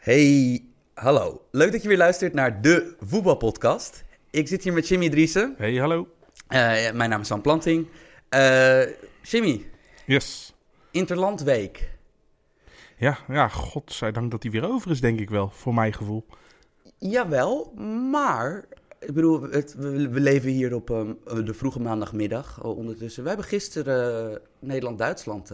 Hey, hallo. Leuk dat je weer luistert naar de voetbalpodcast. Ik zit hier met Jimmy Driessen. Hey, hallo. Uh, mijn naam is Sam Planting. Uh, Jimmy. Yes. Interlandweek. Ja, ja, godzijdank dat hij weer over is, denk ik wel, voor mijn gevoel. Jawel, maar ik bedoel, het, we, we, leven hier op um, de vroege maandagmiddag ondertussen. We hebben gisteren Nederland-Duitsland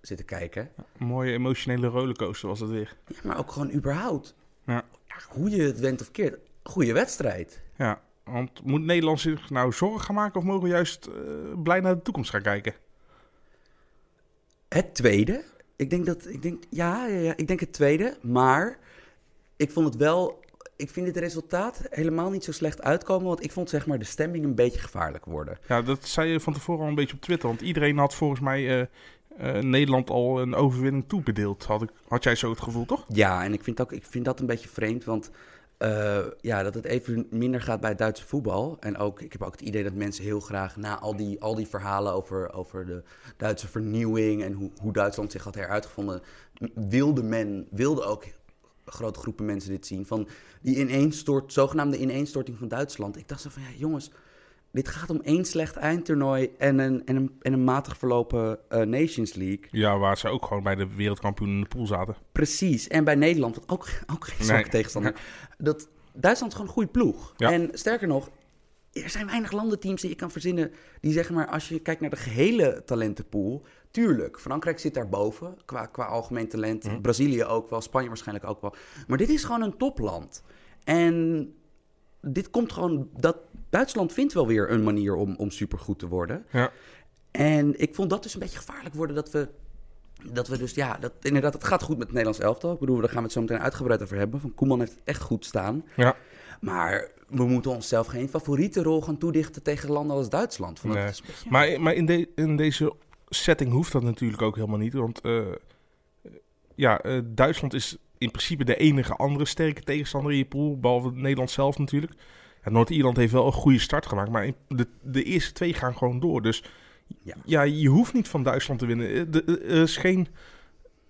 zitten kijken. Een mooie emotionele rollercoaster was het weer. Ja, maar ook gewoon überhaupt. Ja. Hoe je het went of keert, goede wedstrijd. Ja, want moet Nederland zich nou zorgen gaan maken of mogen we juist uh, blij naar de toekomst gaan kijken? Het tweede. Ik denk dat, ik denk, ja, ja, ja, ik denk het tweede. Maar ik vond het wel, ik vind het resultaat helemaal niet zo slecht uitkomen. Want ik vond zeg maar de stemming een beetje gevaarlijk worden. Ja, dat zei je van tevoren al een beetje op Twitter. Want iedereen had volgens mij uh, uh, Nederland al een overwinning toebedeeld. Had, ik, had jij zo het gevoel, toch? Ja, en ik vind, ook, ik vind dat een beetje vreemd. Want uh, ja, dat het even minder gaat bij het Duitse voetbal. En ook, ik heb ook het idee dat mensen heel graag na al die, al die verhalen over, over de Duitse vernieuwing en hoe, hoe Duitsland zich had heruitgevonden, wilde men, wilde ook grote groepen mensen dit zien. Van die ineenstort, zogenaamde ineenstorting van Duitsland. Ik dacht zo van, ja jongens, dit gaat om één slecht eindtoernooi en een, en een, en een matig verlopen uh, Nations League. Ja, waar ze ook gewoon bij de wereldkampioen in de pool zaten. Precies. En bij Nederland, wat ook, ook geen zwakke nee. tegenstander. Dat, Duitsland is gewoon een goede ploeg. Ja. En sterker nog, er zijn weinig landenteams die je kan verzinnen... die zeggen maar, als je kijkt naar de gehele talentenpool... Tuurlijk, Frankrijk zit daarboven qua, qua algemeen talent. Mhm. Brazilië ook wel, Spanje waarschijnlijk ook wel. Maar dit is gewoon een topland. En dit komt gewoon... Dat, Duitsland vindt wel weer een manier om, om supergoed te worden. Ja. En ik vond dat dus een beetje gevaarlijk worden dat we... Dat we dus, ja, dat, inderdaad, het gaat goed met het Nederlands elftal. Ik bedoel, daar gaan we het zo meteen uitgebreid over hebben. Van Koeman heeft het echt goed staan. Ja. Maar we moeten onszelf geen favoriete rol gaan toedichten tegen landen als Duitsland. Nee. beetje- Maar, maar in, de, in deze setting hoeft dat natuurlijk ook helemaal niet. Want eh, ja, eh, Duitsland is in principe de enige andere sterke tegenstander in je pool. Behalve Nederland zelf natuurlijk. Ja, Noord-Ierland heeft wel een goede start gemaakt. Maar de, de eerste twee gaan gewoon door. Dus Ja. ja, je hoeft niet van Duitsland te winnen. Eh, eh, Er is geen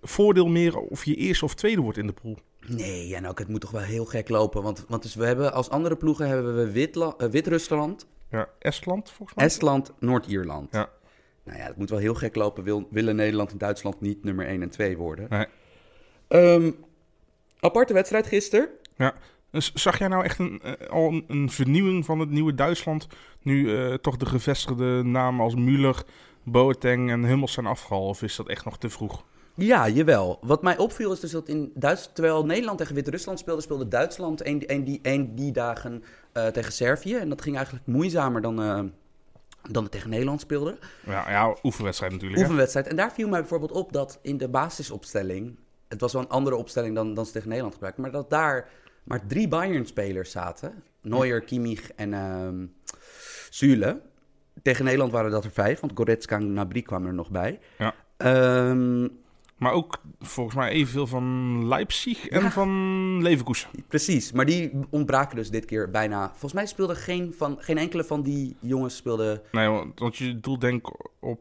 voordeel meer of je eerste of tweede wordt in de pool. Nee, en ook het moet toch wel heel gek lopen. Want, want dus we hebben als andere ploegen hebben we Witla- eh, Wit-Rusland, Ja, Estland volgens mij. Estland, Noord-Ierland. Ja. Nou ja, het moet wel heel gek lopen. Wil, willen Nederland en Duitsland niet nummer 1 en 2 worden? Nee. Ehm, aparte wedstrijd gisteren. Dus zag jij nou echt een, eh, al een, een vernieuwing van het nieuwe Duitsland? Nu eh, toch de gevestigde namen als Müller, Boateng en Hummels zijn afgehaald? Of is dat echt nog te vroeg? Ja, jawel. Wat mij opviel is dus dat in Duits, terwijl Nederland tegen Wit-Rusland speelde, speelde Duitsland een, een, die, een die dagen eh, tegen Servië. En dat ging eigenlijk moeizamer dan, eh, dan het tegen Nederland speelde. Ja, ja oefenwedstrijd natuurlijk. hè? Oefenwedstrijd. En daar viel mij bijvoorbeeld op dat in de basisopstelling, het was wel een andere opstelling dan, dan ze tegen Nederland gebruikten, maar dat daar maar drie Bayern-spelers zaten. Neuer, Kimmich en ehm Süle. Tegen Nederland waren dat er vijf, want Goretzka en Gnabry kwamen er nog bij. Ja. Ehm, Maar ook volgens mij evenveel van Leipzig en Ja. van Leverkusen. Precies, maar die ontbraken dus dit keer bijna. Volgens mij speelde geen, van, geen enkele van die jongens speelde. Nee, want, want je doelt denk op...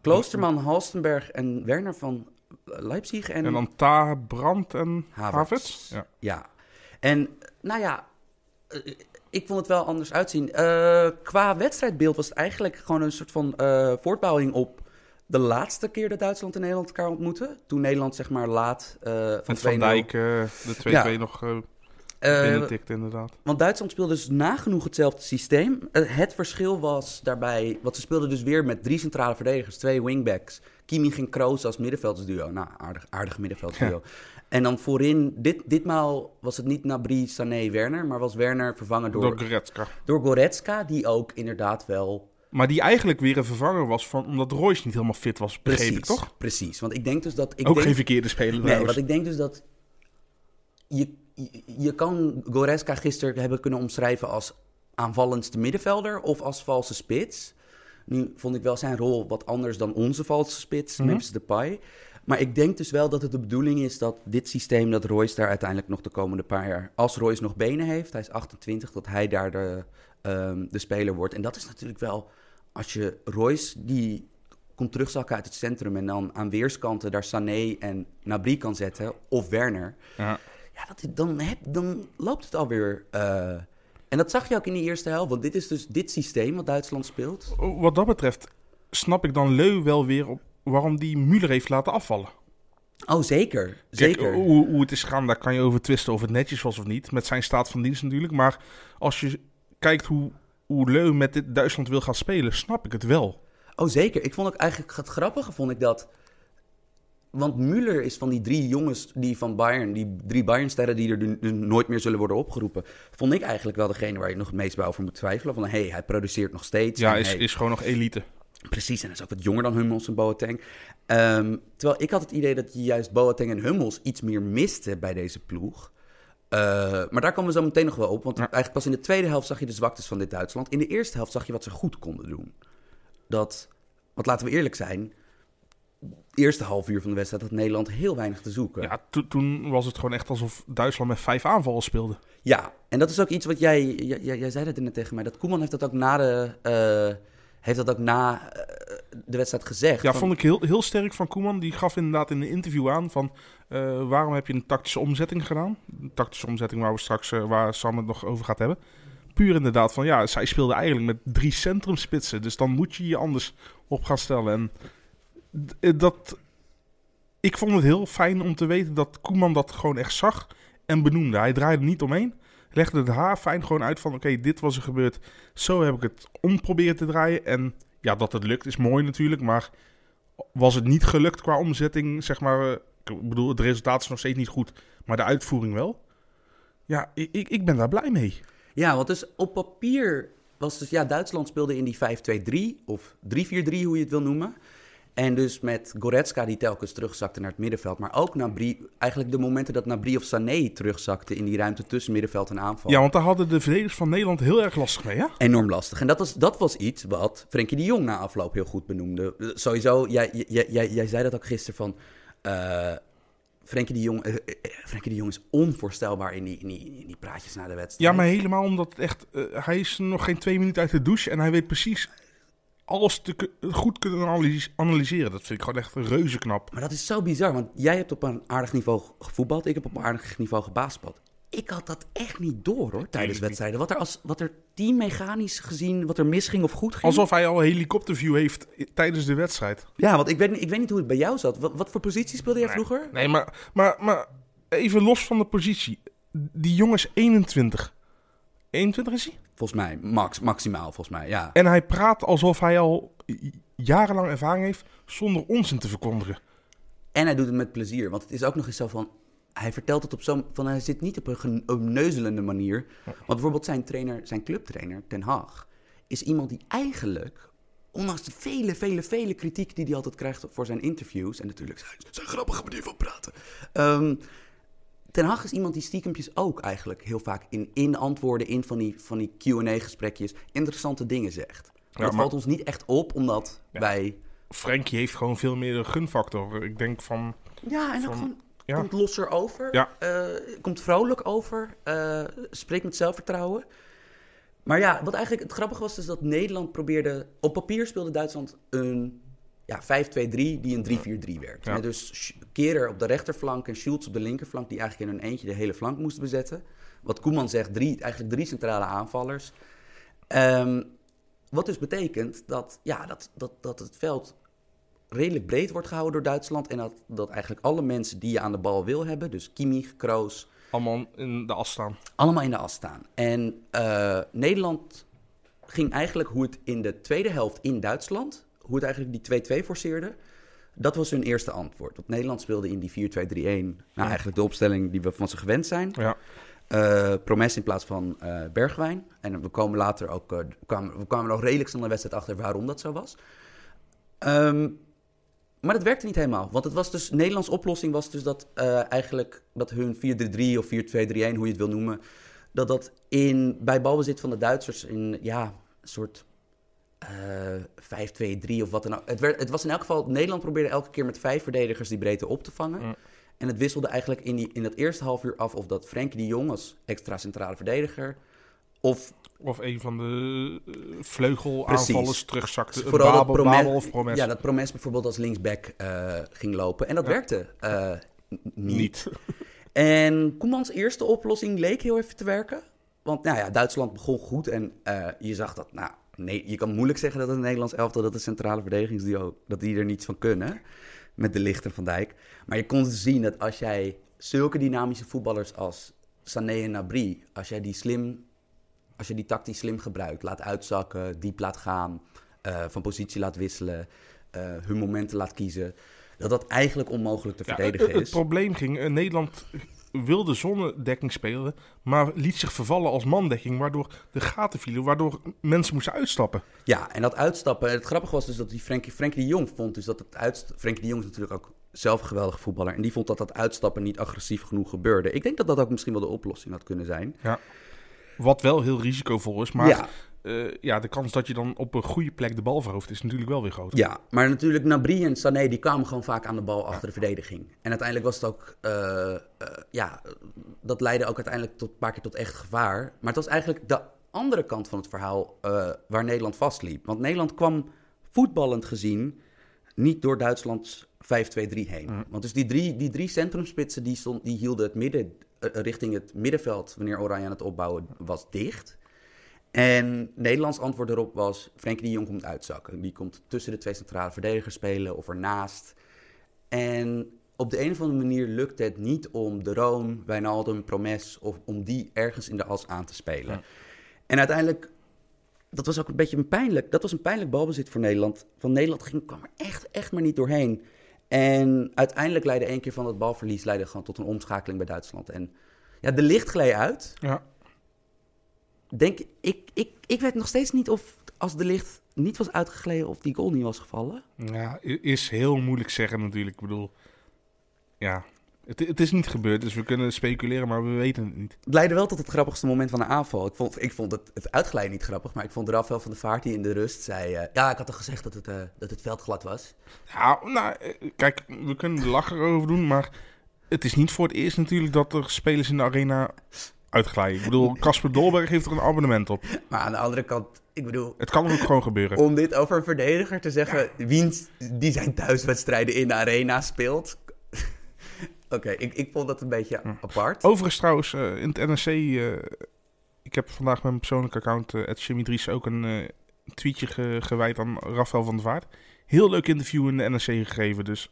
Kloosterman, Halstenberg en Werner van Leipzig en, En, dan Ta, Brandt en Havertz. Ja. Ja. En nou ja, eh, ik vond het wel anders uitzien. Eh, qua wedstrijdbeeld was het eigenlijk gewoon een soort van eh, voortbouwing op de laatste keer dat Duitsland en Nederland elkaar ontmoeten. Toen Nederland zeg maar laat eh van Met 2-0. Van Dijk de 2-2 Ja. nog binnentikte inderdaad. Want Duitsland speelde dus nagenoeg hetzelfde systeem. Het verschil was daarbij, want ze speelden dus weer met drie centrale verdedigers, twee wingbacks. Kimi ging Kroos als middenveldsduo. Nou, aardig, aardig middenveldsduo. En dan voorin, dit, ditmaal was het niet Nabri, Sané, Werner, maar was Werner vervangen door, Door door, Goretzka. Goretzka, die ook inderdaad wel... Maar die eigenlijk weer een vervanger was van, omdat Royce niet helemaal fit was, begreep Precies, ik toch? Precies, want ik denk dus dat... Ik Ook denk, geen verkeerde speler Nee, trouwens. want ik denk dus dat... Je, je, je kan Goretzka gisteren hebben kunnen omschrijven als aanvallendste middenvelder of als valse spits. Nu vond ik wel zijn rol wat anders dan onze valse spits, Mhm. Memphis Depay. Maar ik denk dus wel dat het de bedoeling is dat dit systeem, dat Royce daar uiteindelijk nog de komende paar jaar, als Royce nog benen heeft, hij is 28, dat hij daar de, ehm, de speler wordt. En dat is natuurlijk wel, als je Royce, die komt terugzakken uit het centrum en dan aan weerskanten daar Sané en Nabri kan zetten, of Werner. Ja. Ja, dat, dan, heb, dan loopt het alweer. eh en dat zag je ook in de eerste helft, want dit is dus dit systeem wat Duitsland speelt. Wat dat betreft snap ik dan Leu wel weer op waarom die Müller heeft laten afvallen. Oh, zeker. Kijk, Zeker. hoe, hoe het is gegaan, daar kan je over twisten of het netjes was of niet. Met zijn staat van dienst natuurlijk. Maar als je kijkt hoe, hoe Leu met dit Duitsland wil gaan spelen, snap ik het wel. Oh, zeker. Ik vond ook eigenlijk het grappige, vond ik dat. Want Müller is van die drie jongens die van Bayern, die drie Bayern-sterren die er nu- nooit meer zullen worden opgeroepen, vond ik eigenlijk wel degene waar je nog het meest bij over moet twijfelen. Van hé, hey, hij produceert nog steeds. Ja, is, hey, is gewoon nog elite. Precies, en hij is ook wat jonger dan Hummels en Boateng. Ehm, terwijl ik had het idee dat je juist Boateng en Hummels iets meer miste bij deze ploeg. Eh, maar daar komen we zo meteen nog wel op. Want Ja. eigenlijk pas in de tweede helft zag je de zwaktes van dit Duitsland. In de eerste helft zag je wat ze goed konden doen. Dat, want laten we eerlijk zijn, eerste half uur van de wedstrijd had Nederland heel weinig te zoeken. Ja, to- toen was het gewoon echt alsof Duitsland met vijf aanvallen speelde. Ja, en dat is ook iets wat jij, jij, jij zei dat net tegen mij. Dat Koeman heeft dat ook na de, eh, heeft dat ook na eh, de wedstrijd gezegd. Ja, Van- vond ik heel, heel sterk van Koeman. Die gaf inderdaad in een interview aan van... eh, waarom heb je een tactische omzetting gedaan? Een tactische omzetting waar we straks, waar Sam het nog over gaat hebben. Puur inderdaad van, ja, zij speelde eigenlijk met drie centrumspitsen. Dus dan moet je je anders op gaan stellen. En dat... Ik vond het heel fijn om te weten dat Koeman dat gewoon echt zag en benoemde. Hij draaide niet omheen. Legde het haar fijn gewoon uit van, oké, dit was er gebeurd. Zo heb ik het om te draaien. En ja, dat het lukt is mooi natuurlijk, maar was het niet gelukt qua omzetting, zeg maar. eh, Ik bedoel, het resultaat is nog steeds niet goed, maar de uitvoering wel. Ja, ik, ik, ik ben daar blij mee. Ja, want dus op papier was dus, ja, Duitsland speelde in die 5-2-3 of 3-4-3, hoe je het wil noemen. En dus met Goretzka die telkens terugzakte naar het middenveld. Maar ook Nabri, eigenlijk de momenten dat Nabri of Sané terugzakte in die ruimte tussen middenveld en aanval. Ja, want daar hadden de verdedigers van Nederland heel erg lastig mee, ja? Enorm lastig. En dat was, dat was iets wat Frenkie de Jong na afloop heel goed benoemde. Eh, Sowieso, jij, jij, jij, jij zei dat ook gisteren van... eh Frenkie, de Jong, eh, Frenkie de Jong is onvoorstelbaar in die, in, die, in die praatjes na de wedstrijd. Ja, maar helemaal omdat het echt... hij is nog geen twee minuten uit de douche en hij weet precies alles te, goed kunnen analys- analyseren. Dat vind ik gewoon echt reuze knap. Maar dat is zo bizar, want jij hebt op een aardig niveau gevoetbald. Ik heb op een aardig niveau gebasketbald. Ik had dat echt niet door hoor, tijdens wedstrijden. Wat er, als, wat er teammechanisch gezien, wat er misging of goed ging. Alsof hij al een helikopterview heeft tijdens de wedstrijd. Ja, want ik weet, ik weet niet hoe het bij jou zat. Wat, wat voor positie speelde jij vroeger? Nee, maar, maar, maar even los van de positie. Die jongen is 21. 21 is hij? Volgens mij, max, maximaal volgens mij, ja. En hij praat alsof hij al jarenlang ervaring heeft zonder onzin te verkondigen. En hij doet het met plezier, want het is ook nog eens zo van... Hij vertelt het op zo'n... Van, hij zit niet op een gen- een neuzelende manier. Want bijvoorbeeld zijn trainer, zijn clubtrainer, Ten Hag... is iemand die eigenlijk, ondanks de vele, vele, vele kritiek... die hij altijd krijgt voor zijn interviews... en natuurlijk zijn, zijn grappige manier van praten... ehm, Ten Hag is iemand die stiekempjes ook eigenlijk heel vaak in, in antwoorden... in van die, van die Q&A-gesprekjes interessante dingen zegt. Maar dat maar- valt ons niet echt op, omdat Ja. wij... Frenkie heeft gewoon veel meer de gunfactor. Ik denk van... Ja, en ook Van- gewoon ja. komt losser over. Ja. eh, komt vrolijk over. eh, spreekt met zelfvertrouwen. Maar ja, wat eigenlijk het grappige was, is dat Nederland probeerde... Op papier speelde Duitsland een ja, 5-2-3 die een 3-4-3 werd. Ja. Dus Kerer op de rechterflank en Schultz op de linkerflank... die eigenlijk in hun eentje de hele flank moesten bezetten. Wat Koeman zegt, drie, eigenlijk drie centrale aanvallers. Ehm, wat dus betekent dat, ja, dat, dat, dat het veld redelijk breed wordt gehouden door Duitsland. En dat, dat eigenlijk alle mensen die je aan de bal wil hebben, dus Kimmich, Kroos, Allemaal in de as staan. allemaal in de as staan. En eh, Nederland ging eigenlijk hoe het in de tweede helft in Duitsland, hoe het eigenlijk die 2-2 forceerde, Dat was hun eerste antwoord. Want Nederland speelde in die 4-2-3-1. Nou, eigenlijk de opstelling die we van ze gewend zijn. Ja. Uh, Promes in plaats van uh, Bergwijn. En we komen later ook... Uh, kwamen, we kwamen nog redelijk snel de wedstrijd achter waarom dat zo was. Um, maar dat werkte niet helemaal. Want het was dus... Nederlands oplossing was dus dat eigenlijk... Dat hun 4-3-3 of 4-2-3-1, hoe je het wil noemen... Dat dat in, bij balbezit van de Duitsers in... Ja, een soort... 5-2-3 of wat dan ook. Het, werd, het was in elk geval... Nederland probeerde elke keer met vijf verdedigers die breedte op te vangen. Mm. En het wisselde eigenlijk in, die, in dat eerste half uur af of dat Frenkie de Jong als extra centrale verdediger. Of, of een van de vleugelaanvallers terugzakte. Dus vooral Babel, dat Promes, Babel of Promes. Ja, dat Promes bijvoorbeeld als linksback uh, ging lopen. En dat Ja. werkte uh, niet. Niet. En Koemans eerste oplossing leek heel even te werken. Want nou ja, Duitsland begon goed en je zag dat... Nou, nee, je kan moeilijk zeggen dat het Nederlands elftal... dat de centrale verdedigingsduo, dat die er niets van kunnen. Met de lichter van Dijk. Maar je kon zien dat als jij zulke dynamische voetballers als Sané en Nabry... als jij die slim... Als je die tactisch slim gebruikt, laat uitzakken, diep laat gaan, uh, van positie laat wisselen, uh, hun momenten laat kiezen, dat dat eigenlijk onmogelijk te Ja, verdedigen het, het is. probleem ging, eh, Nederland wilde zonnedekking spelen, maar liet zich vervallen als mandekking, waardoor de gaten vielen, waardoor mensen moesten uitstappen. Ja, en dat uitstappen. Het grappige was dus dat die Frenkie, Frenkie de Jong vond dus dat het uitstappen. Frenkie de Jong is natuurlijk ook zelf een geweldige voetballer. En die vond dat dat uitstappen niet agressief genoeg gebeurde. Ik denk dat dat ook misschien wel de oplossing had kunnen zijn. Wat wel heel risicovol is, maar ja, eh, ja, de kans dat je dan op een goede plek de bal verovert is natuurlijk wel weer groot. ja, maar natuurlijk Nabri en Sané die kwamen gewoon vaak aan de bal achter de verdediging. En uiteindelijk was het ook. eh, eh, ja, dat leidde ook uiteindelijk tot een paar keer tot echt gevaar. Maar het was eigenlijk de andere kant van het verhaal waar Nederland vastliep. Want Nederland kwam voetballend gezien niet door Duitslands 5-2-3 heen. Mm. Want dus die drie, die drie centrumspitsen die, stond, die hielden het midden richting het middenveld wanneer Oranje aan het opbouwen was dicht. En Nederlands antwoord erop was: Frenkie de Jong komt uitzakken. Die komt tussen de twee centrale verdedigers spelen of ernaast. En op de een of andere manier lukt het niet om de Roon, Wijnaldum, Promes of om die ergens in de as aan te spelen. Ja. En uiteindelijk, dat was ook een beetje een pijnlijk, dat was een pijnlijk balbezit voor Nederland. Van Nederland ging, kwam er echt, echt maar niet doorheen. En uiteindelijk leidde één keer van dat balverlies leidde gewoon tot een omschakeling bij Duitsland. En ja, de licht gleed uit. Ja. Denk, ik, ik, ik weet nog steeds niet of als de licht niet was uitgegleden of die goal niet was gevallen. Ja, is heel moeilijk zeggen natuurlijk. Ik bedoel, ja, het, het is niet gebeurd, dus we kunnen speculeren, maar we weten het niet. Het leidde wel tot het grappigste moment van de aanval. Ik vond, ik vond het, het uitglijden niet grappig, maar ik vond Rafael van der Vaart die in de rust zei... eh, ja, ik had toch gezegd dat het, eh, dat het veld glad was. Ja, nou, eh, kijk, we kunnen er lachen over doen, maar het is niet voor het eerst natuurlijk dat er spelers in de arena uitglijden. Ik bedoel, Casper Dolberg heeft er een abonnement op. Maar aan de andere kant, ik bedoel... Het kan ook gewoon gebeuren. Om dit over een verdediger te zeggen, wiens die zijn thuiswedstrijden in de arena speelt. Oké, ik, ik vond dat een beetje apart. Overigens trouwens, eh, in het NRC, eh, ik heb vandaag met mijn persoonlijke account, uh, Jimmy Dries, ook een tweetje ge- gewijd aan Rafael van der Vaart. Heel leuk interview in de NRC gegeven, dus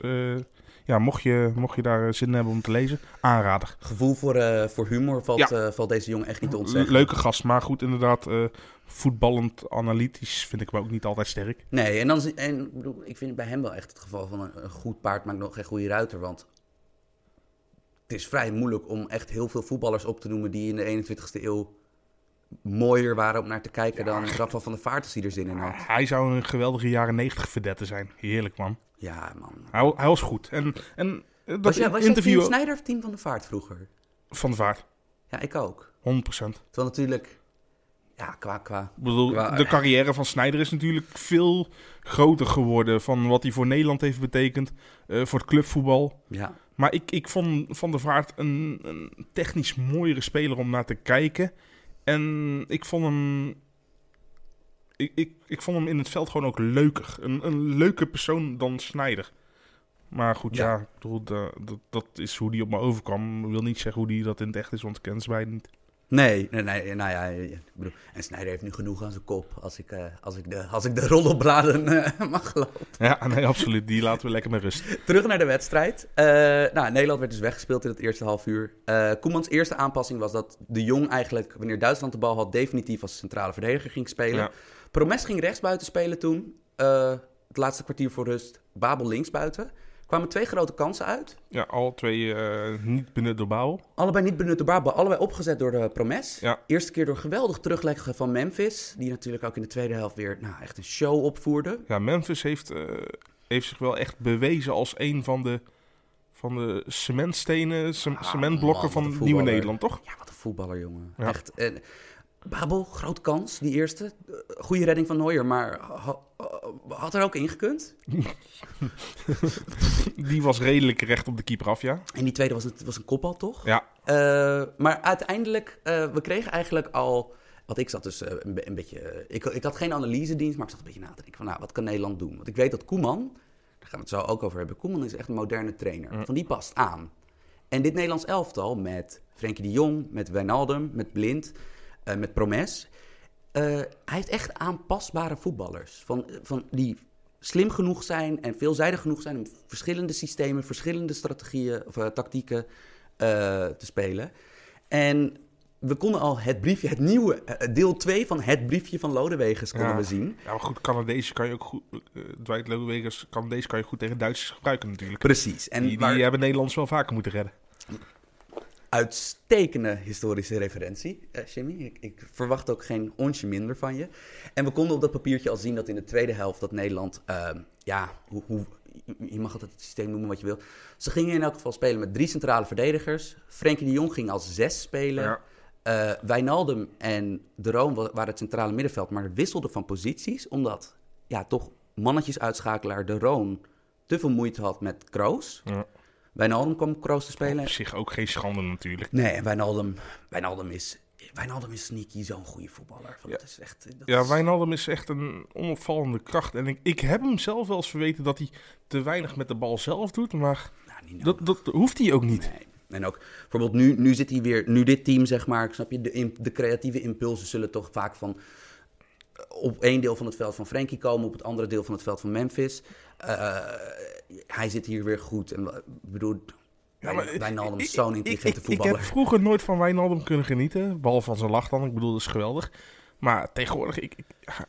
ja, mocht je, mocht je daar eh, zin in hebben om te lezen, aanrader. Gevoel voor, eh, voor humor valt, Ja. eh, valt deze jongen echt niet te ontzeggen. Leuke gast, maar goed, inderdaad, voetballend analytisch vind ik hem ook niet altijd sterk. Nee, en, dan, en ik, bedoel, ik vind bij hem wel echt het geval van een, een goed paard maakt nog geen goede ruiter. Want het is vrij moeilijk om echt heel veel voetballers op te noemen die in de 21ste eeuw mooier waren om naar te kijken dan Rafael van der Vaart als hij er zin in had. Hij zou een geweldige jaren 90 verdette zijn. Heerlijk, man. Ja, man. Hij, hij was goed. En, en dat Was jij, was interview team Snijder of team van der Vaart vroeger? van de Vaart, 100%. Ja, ik ook. 100%. Terwijl natuurlijk, ja, qua, qua. Ik bedoel, Qua- de carrière van Sneijder is natuurlijk veel groter geworden van wat hij voor Nederland heeft betekend, eh, voor het clubvoetbal. Ja, Maar ik, ik vond Van der Vaart een, een technisch mooiere speler om naar te kijken. En ik vond hem. Ik, ik, ik vond hem in het veld gewoon ook leuker. Een, een leuke persoon dan Snijder. Maar goed, ja, Ja. ik bedoel, da- dat, dat is hoe die op me overkwam. Ik wil niet zeggen hoe die dat in het echt is, want ik ken ze niet. Nee, nee, nee, nou ja, ik bedoel, en Snijder heeft nu genoeg aan zijn kop als ik, eh, als ik, de, als ik de eh, mag geloven. Ja, nee, absoluut. Die laten we lekker met rust. Terug naar de wedstrijd. Eh, nou, Nederland werd dus weggespeeld in het eerste half uur. Koemans eerste aanpassing was dat de Jong eigenlijk, wanneer Duitsland de bal had, definitief als centrale verdediger ging spelen. Ja. Promes ging rechtsbuiten spelen toen. Het laatste kwartier voor rust, Babel linksbuiten. Kwamen twee grote kansen uit. Ja, al twee eh, niet benut door Babel. Allebei niet benut door Babel, allebei opgezet door de Promes. Ja. Eerste keer door geweldig terugleggen van Memphis. Die natuurlijk ook in de tweede helft weer nou, echt een show opvoerde. Ja, Memphis heeft, eh, heeft zich wel echt bewezen als een van de, van de cementstenen, ce- Ah, cementblokken man, van een Nieuwe voetballer. Nederland, toch? Ja, wat een voetballer, jongen. Ja. Echt. En Babel, grote kans, die eerste. Eh, Goede redding van Neuer, maar ha- had er ook ingekund. Die was redelijk recht op de keeper af, ja. En die tweede was, het, was een kopbal, toch? Ja, Eh, maar uiteindelijk, eh, we kregen eigenlijk al. Want ik zat dus een, een beetje. ik, ik had geen analyse-dienst, maar ik zat een beetje na te denken van, nou, wat kan Nederland doen? Want ik weet dat Koeman, daar gaan we het zo ook over hebben. Koeman is echt een moderne trainer. Van die past aan. En dit Nederlands elftal met Frenkie de Jong, met Wijnaldum, met Blind, eh, met Promes. eh, hij heeft echt aanpasbare voetballers. Van, van die slim genoeg zijn en veelzijdig genoeg zijn om verschillende systemen, verschillende strategieën of eh, tactieken eh, te spelen. En we konden al het briefje, het nieuwe, eh, deel 2 van het briefje van Lodewegens konden Ja. we zien. ja maar goed, Canadees kan je ook goed... eh Dwight Lodewegers, Canadees kan je goed tegen Duitsers gebruiken natuurlijk. Precies. En Die, die waar- hebben Nederlands wel vaker moeten redden. Uitstekende historische referentie, eh, Jimmy. Ik, ik verwacht ook geen onsje minder van je. En we konden op dat papiertje al zien dat in de tweede helft dat Nederland, ehm, ja, hoe, hoe, je mag altijd het systeem noemen wat je wil. Ze gingen in elk geval spelen met drie centrale verdedigers. Frenkie de Jong ging als zes spelen. Ja. Eh, Wijnaldum en De Roon wa- waren het centrale middenveld, maar wisselden van posities. Omdat, ja, toch mannetjesuitschakelaar De Roon te veel moeite had met Kroos. Ja. Wijnaldum kwam Kroos te spelen. Op zich ook geen schande natuurlijk. Nee, en Wijnaldum, Wijnaldum is... Wijnaldum is sneaky zo'n goede voetballer. Van, Dat is echt... Dat Ja, Wijnaldum is echt een onopvallende kracht. En ik, ik heb hem zelf wel eens verweten dat hij te weinig met de bal zelf doet. Maar Nou, dat, dat hoeft hij ook niet. Nee. En ook bijvoorbeeld nu, nu zit hij weer... Nu dit team, zeg maar... Snap je? De, de creatieve impulsen zullen toch vaak van... Op één deel van het veld van Frenkie komen. Op het andere deel van het veld van Memphis. Eh, hij zit hier weer goed. En ik bedoel... Ja, maar- Wijnaldum is zo'n intelligente voetballer. Ik heb vroeger nooit van Wijnaldum kunnen genieten. Behalve van zijn lach dan. Ik bedoel, dat is geweldig. Maar tegenwoordig, ik,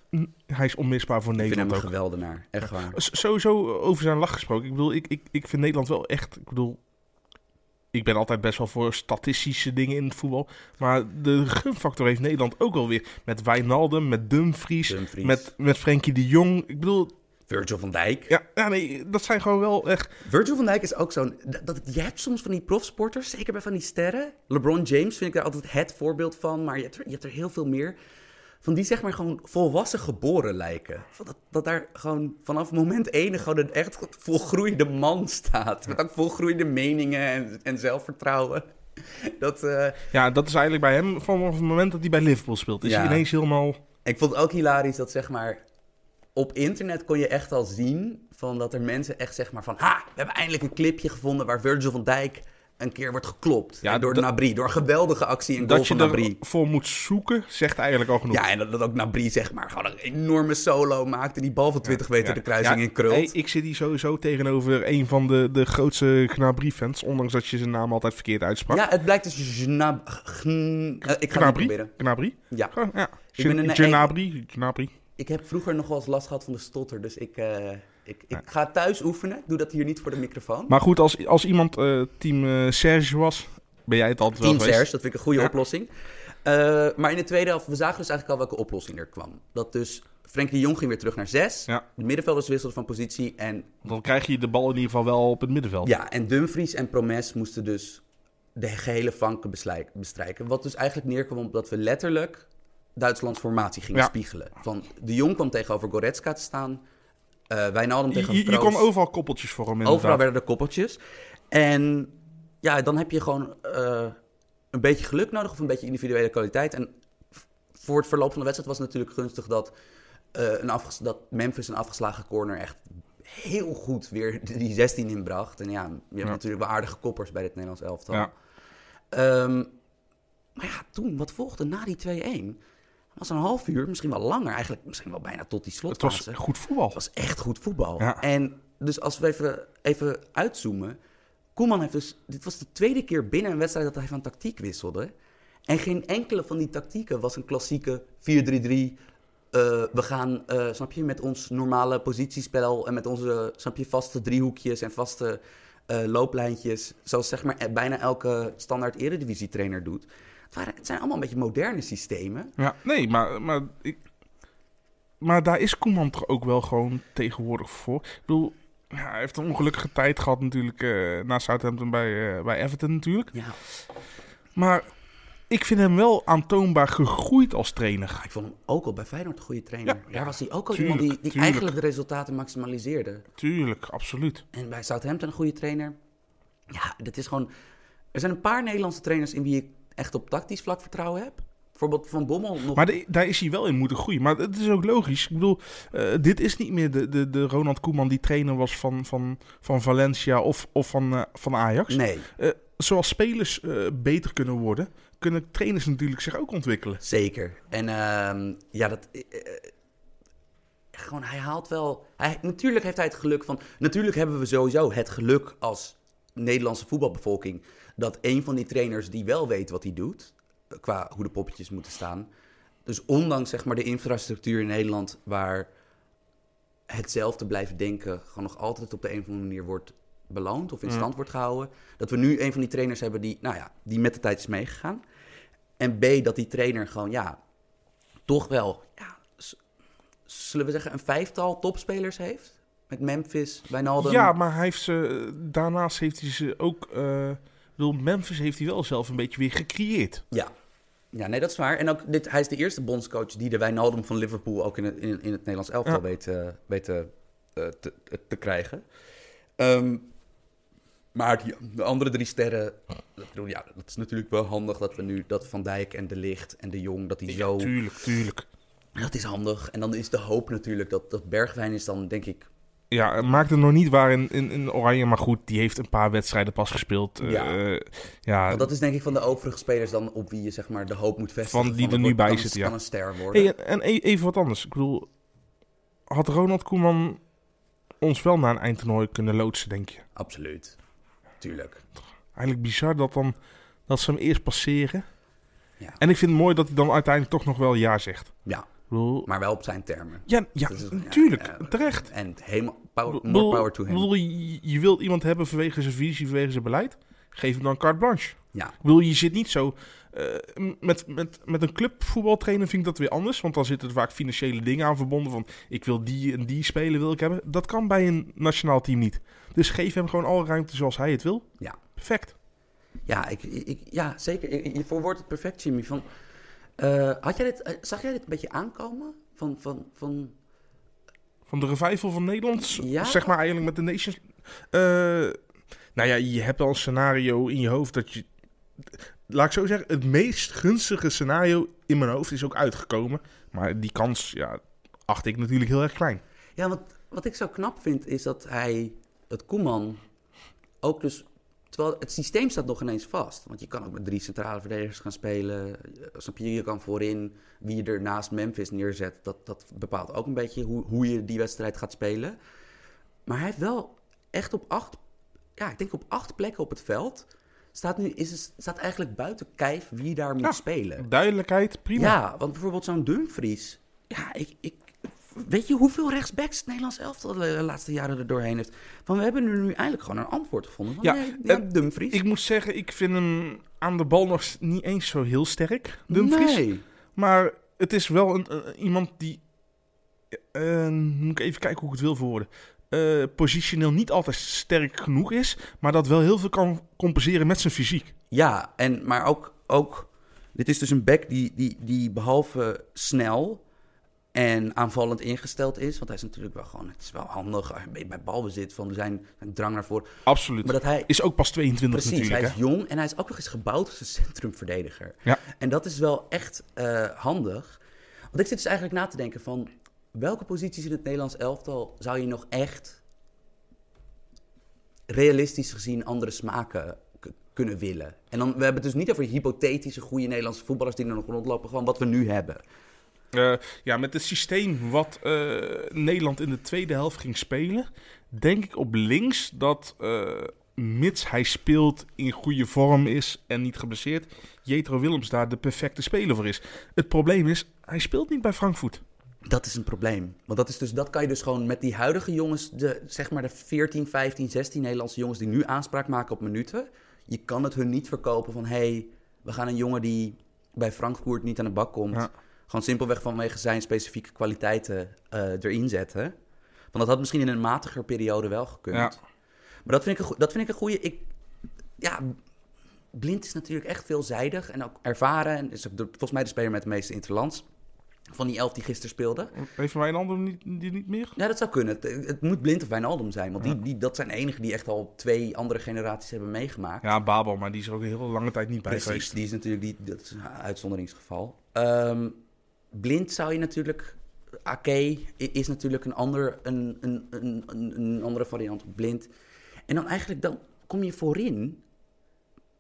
ik- hij is onmisbaar voor ik vind hem Nederland een geweldenaar. Echt waar. Sowieso over zijn lach gesproken. Ik bedoel, ik, ik, ik vind Nederland wel echt... Ik bedoel, ik ben altijd best wel voor statistische dingen in het voetbal. Maar de gunfactor heeft Nederland ook alweer. Met Wijnaldum, met Dumfries, Dumfries. met, met Frenkie de Jong. Ik bedoel, Virgil van Dijk. ja, ja, nee, dat zijn gewoon wel echt... Virgil van Dijk is ook zo'n... Dat, dat- je hebt soms van die profsporters, zeker bij van die sterren. LeBron James vind ik daar altijd het voorbeeld van. Maar je hebt er, je hebt er heel veel meer. Van die zeg maar gewoon volwassen geboren lijken. Van dat, dat daar gewoon vanaf moment één gewoon een echt volgroeide man staat. Met ook volgroeide meningen en, en zelfvertrouwen. Dat, eh, Ja, dat is eigenlijk bij hem vanaf het moment dat hij bij Liverpool speelt. Is Ja. hij ineens helemaal... Ik vond het ook hilarisch dat zeg maar op internet kon je echt al zien van dat er mensen echt zeg maar van ha, we hebben eindelijk een clipje gevonden waar Virgil van Dijk een keer wordt geklopt Ja, door dat- Nabri, door een geweldige actie en goal Dat je van Nabri. ervoor moet zoeken, zegt eigenlijk al genoeg. Ja, en dat, dat ook Nabri zeg maar gewoon een enorme solo maakt en die bal van 20 meter Ja. de kruising in krult. hey, ik zit hier sowieso tegenover een van de, de grootste Gnabry-fans. Ondanks dat je zijn naam altijd verkeerd uitsprak. ja, het blijkt dus Gnab... Gn- eh, ik ga Gnabry? proberen. Gnabry? Ja, ja. Ik ben een- Gnabry. Gnabry. ik heb vroeger nog wel eens last gehad van de stotter, dus ik, eh, ik, ik ga thuis oefenen. Ik doe dat hier niet voor de microfoon. Maar goed, als, als iemand eh, team eh, Serge was, ben jij het altijd Team wel geweest. Serge, dat vind ik een goede oplossing. Eh, maar in de tweede helft, we zagen dus eigenlijk al welke oplossing er kwam. Dat dus Frenkie de Jong ging weer terug naar zes. Ja. De middenvelders wisselden van positie. En, Dan krijg je de bal in ieder geval wel op het middenveld. ja, en Dumfries en Promes moesten dus de gehele beslijk- bestrijken. Wat dus eigenlijk neerkwam op dat we letterlijk Duitslands formatie gingen Ja. spiegelen. Van de Jong kwam tegenover Goretzka te staan. Eh Wijnaldum Je, tegenover je, je overal koppeltjes voor hem inderdaad. Overal werden er koppeltjes. En ja, dan heb je gewoon eh, een beetje geluk nodig of een beetje individuele kwaliteit. En voor het verloop van de wedstrijd was het natuurlijk gunstig dat, eh, een afges- dat Memphis een afgeslagen corner echt heel goed weer die 16 inbracht. En ja, je hebt Ja. natuurlijk wel aardige koppers bij dit Nederlands elftal. Ja. Ehm, maar ja, toen, wat volgde na die 2-1? Was een half uur, misschien wel langer, eigenlijk misschien wel bijna tot die Het slotfase. was goed voetbal. Het was echt goed voetbal. Ja. En dus als we even, even uitzoomen. Koeman heeft dus... Dit was de tweede keer binnen een wedstrijd dat hij van tactiek wisselde. En geen enkele van die tactieken was een klassieke 4-3-3... eh, we gaan, eh, snap je, met ons normale positiespel en met onze, snap je, vaste driehoekjes en vaste eh, looplijntjes, zoals zeg maar bijna elke standaard eredivisie-trainer doet. Het, waren, het zijn allemaal een beetje moderne systemen. Ja, nee, maar, maar, ik, maar daar is Koeman toch ook wel gewoon tegenwoordig voor. Ik bedoel, ja, hij heeft een ongelukkige tijd gehad natuurlijk eh na Southampton bij, eh, bij Everton natuurlijk. Ja, Maar ik vind hem wel aantoonbaar gegroeid als trainer. ik vond hem ook al bij Feyenoord een goede trainer. Ja, Daar was hij ook al tuurlijk, iemand die, die eigenlijk de resultaten maximaliseerde. Tuurlijk, absoluut. En bij Southampton een goede trainer. Ja, dat is gewoon... Er zijn een paar Nederlandse trainers in wie ik echt op tactisch vlak vertrouwen heb. Bijvoorbeeld Van Bommel nog... Maar de- daar is hij wel in moeten groeien. Maar het is ook logisch. Ik bedoel, eh, dit is niet meer de, de, de Ronald Koeman die trainer was van, van, van Valencia of, of van, eh, van Ajax. Nee, Zoals spelers eh, beter kunnen worden, kunnen trainers natuurlijk zich ook ontwikkelen. zeker. En ehm, ja, dat... eh, eh, gewoon, hij haalt wel... Hij, natuurlijk heeft hij het geluk van... Natuurlijk hebben we sowieso het geluk als Nederlandse voetbalbevolking... dat een van die trainers die wel weet wat hij doet... qua hoe de poppetjes moeten staan... Dus ondanks zeg maar, de infrastructuur in Nederland... waar hetzelfde blijven denken... gewoon nog altijd op de een of andere manier wordt beloond... of in stand wordt gehouden... dat we nu een van die trainers hebben die, nou ja, die met de tijd is meegegaan... En B, dat die trainer gewoon, ja, toch wel, ja, zullen we zeggen, een vijftal topspelers heeft? Met Memphis, Wijnaldum. Ja, maar hij heeft ze, daarnaast heeft hij ze ook... ik bedoel, Memphis heeft hij wel zelf een beetje weer gecreëerd. Ja. Ja, nee, dat is waar. En ook dit, hij is de eerste bondscoach die de Wijnaldum van Liverpool ook in het, in, in het Nederlands elftal Ja. weet, eh, weet eh, te, te krijgen. Ehm, maar die, de andere drie sterren, dat, ja, dat is natuurlijk wel handig dat we nu dat Van Dijk en De Licht en De Jong, dat die zo... Tuurlijk, tuurlijk. Dat is handig. En dan is de hoop natuurlijk dat, dat Bergwijn is dan, denk ik, Ja, het maakt het nog niet waar in, in, in Oranje, maar goed, die heeft een paar wedstrijden pas gespeeld. Ja. eh, ja, Want dat is denk ik van de overige spelers dan op wie je zeg maar de hoop moet vestigen. Van die er nu wordt- bij zitten, ja. kan een ster worden. Hey, en e- even wat anders. Ik bedoel, had Ronald Koeman ons wel naar een eindtoernooi kunnen loodsen, denk je? Absoluut. Tuurlijk. Eigenlijk bizar dat, dan, dat ze hem eerst passeren. Ja. En ik vind het mooi dat hij dan uiteindelijk toch nog wel ja zegt. Ja, maar wel op zijn termen. ja, ja, ja, natuurlijk, ja. terecht. En helemaal power, Ik more bedoel- power to ik him. bedoel, je, je wilt iemand hebben vanwege zijn visie, vanwege zijn beleid. Geef hem dan carte blanche. Ja. Ik bedoel, je zit niet zo... eh, met, met, met een clubvoetbaltrainer vind ik dat weer anders. Want dan zitten er vaak financiële dingen aan verbonden. Van, ik wil die en die spelen wil ik hebben. Dat kan bij een nationaal team niet. Dus geef hem gewoon alle ruimte zoals hij het wil. Ja. Perfect. Ja, ik, ik, ja zeker. Je- verwoordt het perfect, Jimmy. Van, eh, had jij dit, eh, zag jij dit een beetje aankomen? Van, van, van, Van de revival van Nederland, Ja. zeg maar eigenlijk met de Nations. Eh, nou ja, je hebt al een scenario in je hoofd dat je. Laat ik zo zeggen, het meest gunstige scenario in mijn hoofd is ook uitgekomen. Maar die kans, ja, acht ik natuurlijk heel erg klein. Ja, wat, wat ik zo knap vind is dat hij, het Koeman, ook dus... Terwijl het systeem staat nog ineens vast. Want je kan ook met drie centrale verdedigers gaan spelen. Snap je, je kan voorin wie je er naast Memphis neerzet. Dat, dat bepaalt ook een beetje hoe, hoe je die wedstrijd gaat spelen. Maar hij heeft wel echt op acht, ja, ik denk op acht plekken op het veld... Staat, nu, is het, staat eigenlijk buiten kijf wie daar moet Ja. spelen. Duidelijkheid, prima. Ja, want bijvoorbeeld zo'n Dumfries. Ja, ik, ik, weet je hoeveel rechtsbacks het Nederlands elftal de laatste jaren er doorheen heeft? Van we hebben er nu eindelijk gewoon een antwoord gevonden. Van, Ja, nee, ja, en Dumfries. Ik moet zeggen, ik vind hem aan de bal nog niet eens zo heel sterk, Dumfries. Nee. Maar het is wel een, een- iemand die. eh, moet ik even kijken hoe ik het wil verwoorden. eh, positioneel niet altijd sterk genoeg is. Maar dat wel heel veel kan compenseren met zijn fysiek. Ja, en, maar ook, ook... Dit is dus een back die, die, die behalve snel en aanvallend ingesteld is... Want hij is natuurlijk wel gewoon... Het is wel handig bij bij balbezit van zijn, zijn drang naar voren. Absoluut. Maar dat hij Is ook pas 22 Precies, natuurlijk. hij is hè? jong en hij is ook nog eens gebouwd als een centrumverdediger. Ja. En dat is wel echt eh, handig. Want ik zit dus eigenlijk na te denken van... welke posities in het Nederlands elftal zou je nog echt... realistisch gezien andere smaken kunnen willen? En dan, we hebben het dus niet over hypothetische goede Nederlandse voetballers... die er nog rondlopen, gewoon wat we nu hebben. Eh, ja, met het systeem wat eh, Nederland in de tweede helft ging spelen, denk ik op links dat, eh, mits hij speelt, in goede vorm is en niet geblesseerd, Jetro Willems daar de perfecte speler voor is. Het probleem is, hij speelt niet bij Frankfurt. Dat is een probleem. Want dat, is dus, dat kan je dus gewoon met die huidige jongens, de, zeg maar de 14, 15, 16 Nederlandse jongens die nu aanspraak maken op minuten. Je kan het hun niet verkopen van hé, hey, we gaan een jongen die bij Frankfurt niet aan de bak komt. Ja. Gewoon simpelweg vanwege zijn specifieke kwaliteiten eh, erin zetten. Want dat had misschien in een matiger periode wel gekund. Ja. Maar dat vind ik een, dat vind ik een goede. Ik, ja, Blind is natuurlijk echt veelzijdig en ook ervaren. En is volgens mij de speler met de meeste interlands. Van die elf die gisteren speelde. Heeft Wijnaldum niet, die niet meer? Ja, dat zou kunnen. Het, het moet Blind of Wijnaldum zijn. Want die, die, dat zijn de enigen die echt al twee andere generaties hebben meegemaakt. Ja, Babel, maar die is er ook een hele lange tijd niet bij Precies, geweest. die is natuurlijk die, dat is een uitzonderingsgeval. Ehm, blind zou je natuurlijk... Ake i- is natuurlijk een, ander, een, een, een, een, andere variant op blind. En dan eigenlijk, dan kom je voorin.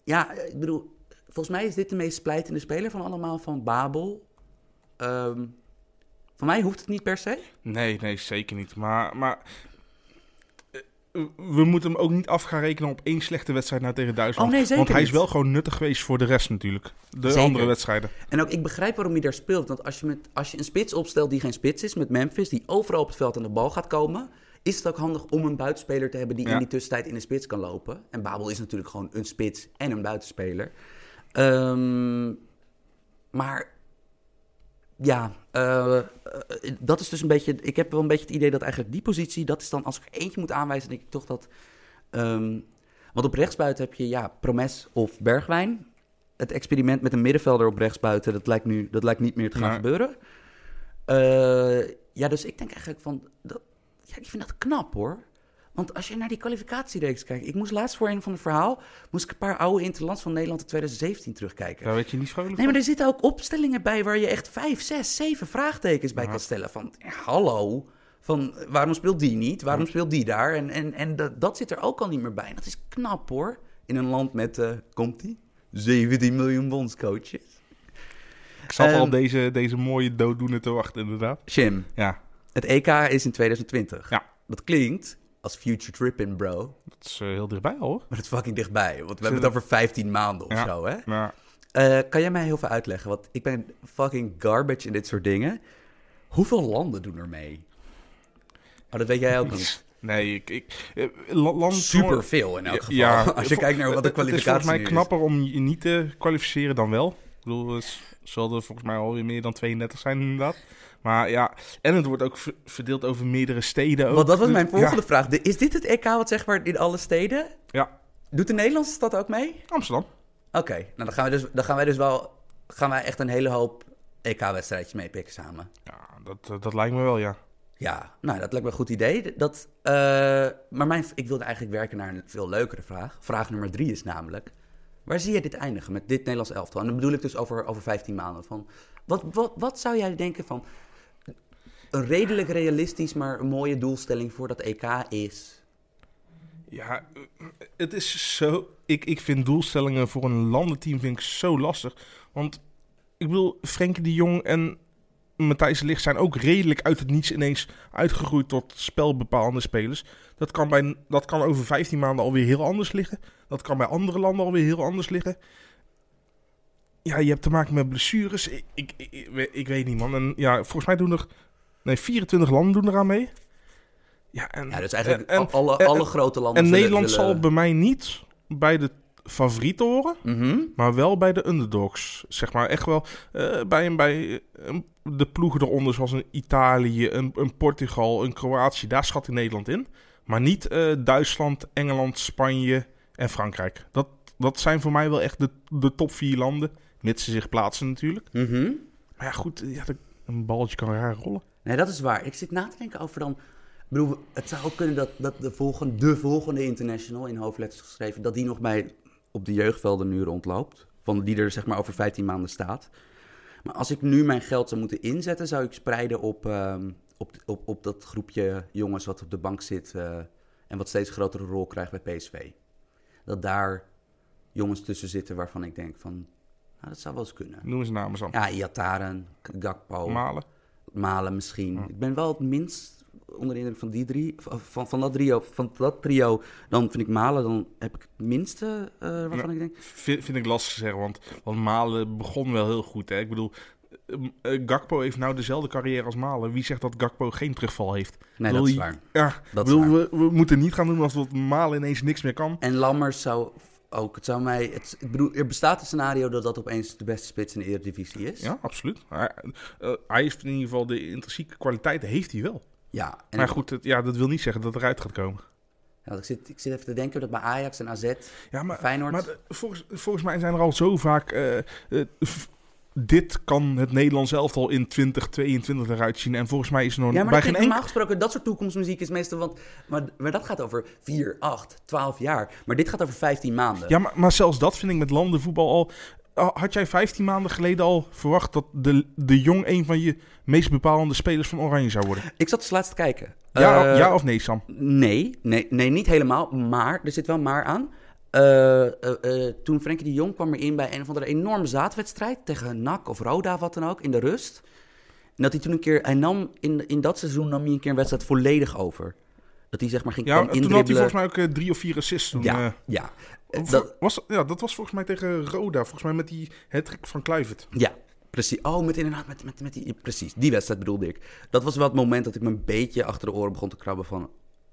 Ja, ik bedoel, volgens mij is dit de meest splijtende speler van allemaal, van Babel. Ehm voor mij hoeft het niet per se. Nee, nee, zeker niet. Maar, maar we moeten hem ook niet af gaan rekenen op één slechte wedstrijd nou tegen Duitsland. Oh, nee, zeker Want hij is wel gewoon nuttig geweest voor de rest natuurlijk. De Zeker. andere wedstrijden. En ook, ik begrijp waarom hij daar speelt. Want als je, met, als je een spits opstelt die geen spits is, met Memphis, die overal op het veld aan de bal gaat komen, is het ook handig om een buitenspeler te hebben die Ja. in die tussentijd in de spits kan lopen. En Babel is natuurlijk gewoon een spits en een buitenspeler. Ehm, maar ja, eh, eh, dat is dus een beetje. Ik heb wel een beetje het idee dat eigenlijk die positie, dat is dan als ik eentje moet aanwijzen, denk ik toch dat. ehm, want op rechtsbuiten heb je ja, Promes of Bergwijn. Het experiment met een middenvelder op rechtsbuiten, dat lijkt nu dat lijkt niet meer te gaan gebeuren. Eh, ja, dus ik denk eigenlijk van. Dat, ja, ik vind dat knap hoor. Want als je naar die kwalificatiereeks kijkt. Ik moest laatst voor een van het verhaal. moest ik een paar oude interlands van Nederland in 2017 terugkijken. Daar weet je niet vrolijk Nee, maar er zitten ook opstellingen bij waar je echt vijf, zes, zeven vraagtekens bij kan stellen. Van, ja, hallo, van waarom speelt die niet? Waarom speelt die daar? En, en, en dat, dat zit er ook al niet meer bij. En dat is knap hoor. In een land met, eh komt die? 17 miljoen bondscoaches. Ik zat al Ehm, deze, deze mooie dooddoener te wachten, inderdaad. Jim, Ja, het EK is in 2020. Ja. Dat klinkt als future tripping, bro. dat is eh, heel dichtbij hoor. Maar het is fucking dichtbij. Want we hebben het over 15 maanden of Ja. zo, hè? Maar Eh, kan jij mij heel veel uitleggen? Want ik ben fucking garbage in dit soort dingen. Hoeveel landen doen er mee? Oh, dat weet jij ook niet. nee, ik... ik eh, la- land, Super veel in elk geval. Ja, Als je kijkt naar wat de het- Het is kwalificatie volgens mij nu is. knapper om je niet te kwalificeren dan wel. Ik bedoel, het zal er volgens mij alweer meer dan 32 zijn inderdaad. Maar ja, en het wordt ook ver- verdeeld over meerdere steden. Ook. Want dat was Dus- mijn volgende Ja, vraag. Is dit het EK wat zeg maar in alle steden? ja, Doet de Nederlandse stad ook mee? Amsterdam. Oké, nou dan gaan, we dus, dan gaan wij dus wel... Gaan wij echt een hele hoop EK-wedstrijdjes meepikken samen. Ja, dat, dat, dat lijkt me wel, ja. Ja, nou, dat lijkt me een goed idee. Dat, eh, maar mijn, ik wilde eigenlijk werken naar een veel leukere vraag. Vraag nummer drie is namelijk... Waar zie je dit eindigen met dit Nederlands elftal? En dan bedoel ik dus over, over 15 maanden. Van, wat, wat, wat zou jij denken van... Een redelijk realistisch, maar een mooie doelstelling voor dat EK is... Ja, het is zo... Ik, ik vind doelstellingen voor een landenteam vind ik zo lastig. Want, ik bedoel, Frenkie de Jong en Matthijs Ligt zijn ook redelijk uit het niets ineens uitgegroeid tot spelbepalende spelers. Dat kan, bij, dat kan over 15 maanden alweer heel anders liggen. Dat kan bij andere landen alweer heel anders liggen. Ja, je hebt te maken met blessures. Ik, ik, ik, ik weet niet, man. En ja, volgens mij doen er... Nee, 24 landen doen eraan mee. Ja, en, Ja, dus eigenlijk en- en- alle, en- alle grote landen en zullen- Nederland zullen- zal bij mij niet bij de favorieten horen, Mhm. maar wel bij de underdogs. Zeg maar echt wel eh, bij, een, bij de ploegen eronder, zoals een Italië, een, een Portugal, een Kroatië. Daar schat ik Nederland in. Maar niet eh, Duitsland, Engeland, Spanje en Frankrijk. Dat, dat zijn voor mij wel echt de, de top vier landen. Mits ze zich plaatsen natuurlijk. Mhm. Maar ja, goed, ja, de- een balletje kan raar rollen. Nee, dat is waar. Ik zit na te denken over dan... Ik bedoel, het zou ook kunnen dat, dat de, volgende, de volgende international, in hoofdletters geschreven... dat die nog bij, op de jeugdvelden nu rondloopt. Van die er zeg maar over 15 maanden staat. Maar als ik nu mijn geld zou moeten inzetten... zou ik spreiden op, ehm, op, op, op dat groepje jongens wat op de bank zit... eh, en wat steeds grotere rol krijgt bij PSV. Dat daar jongens tussen zitten waarvan ik denk van... Nou, dat zou wel eens kunnen. Noem eens namen zo. Ja, Iataren, Gakpo... Malen. Malen misschien. Ik ben wel het minst onder de indruk van die drie. Van, van, dat trio. Van dat trio. Dan vind ik Malen. Dan heb ik het minste eh, waarvan ik denk. Vind, vind ik lastig te zeggen, want, want Malen begon wel heel goed. Hè? Ik bedoel, eh, Gakpo heeft nou dezelfde carrière als Malen. Wie zegt dat Gakpo geen terugval heeft? Nee, dat is waar. Ja, Dat is waar. we, we moeten niet gaan doen alsof Malen ineens niks meer kan. En Lammers zou ook, het zou mij, het, ik bedoel, er bestaat een scenario dat dat opeens de beste spits in de Eredivisie is. Ja, absoluut. Hij, eh, hij heeft in ieder geval de intrinsieke kwaliteiten, heeft hij wel. Ja, en maar goed, het- ja, dat wil niet zeggen dat het eruit gaat komen. ja, ik, zit, ik zit even te denken dat bij Ajax en AZ, Ja, maar, Feyenoord... maar de- volgens, volgens mij zijn er al zo vaak... eh, eh, dit kan het Nederlands elftal in 2022 eruit zien. En volgens mij is er nog Ja, maar bij geen klinkt normaal enkel... gesproken, dat soort toekomstmuziek is meestal... Want, maar, maar dat gaat over 4, 8, 12 jaar. Maar dit gaat over 15 maanden. Ja, maar, maar zelfs dat vind ik met landenvoetbal al... al- Had jij 15 maanden geleden al verwacht dat de, de Jong een van je meest bepalende spelers van Oranje zou worden? Ik zat dus laatst te kijken. Ja, Eh, ja of nee, Sam? Nee, nee, nee, niet helemaal. Maar, er zit wel maar aan. Eh, eh, eh, toen Frenkie de Jong kwam erin bij een of andere enorme zaadwedstrijd tegen NAC of Roda, wat dan ook, in de rust. En dat hij toen een keer, hij nam in, in dat seizoen nam hij een keer een wedstrijd volledig over. Dat hij zeg maar ging Ja, toen had hij volgens mij ook drie of vier assists toen. Ja, ja. Of- dat, was, ja, dat was volgens mij tegen Roda. Volgens mij met die hattrick van Kluivert. ja, precies. Oh, met inderdaad, met, met, met die, precies. Die wedstrijd bedoelde ik. Dat was wel het moment dat ik me een beetje achter de oren begon te krabben van...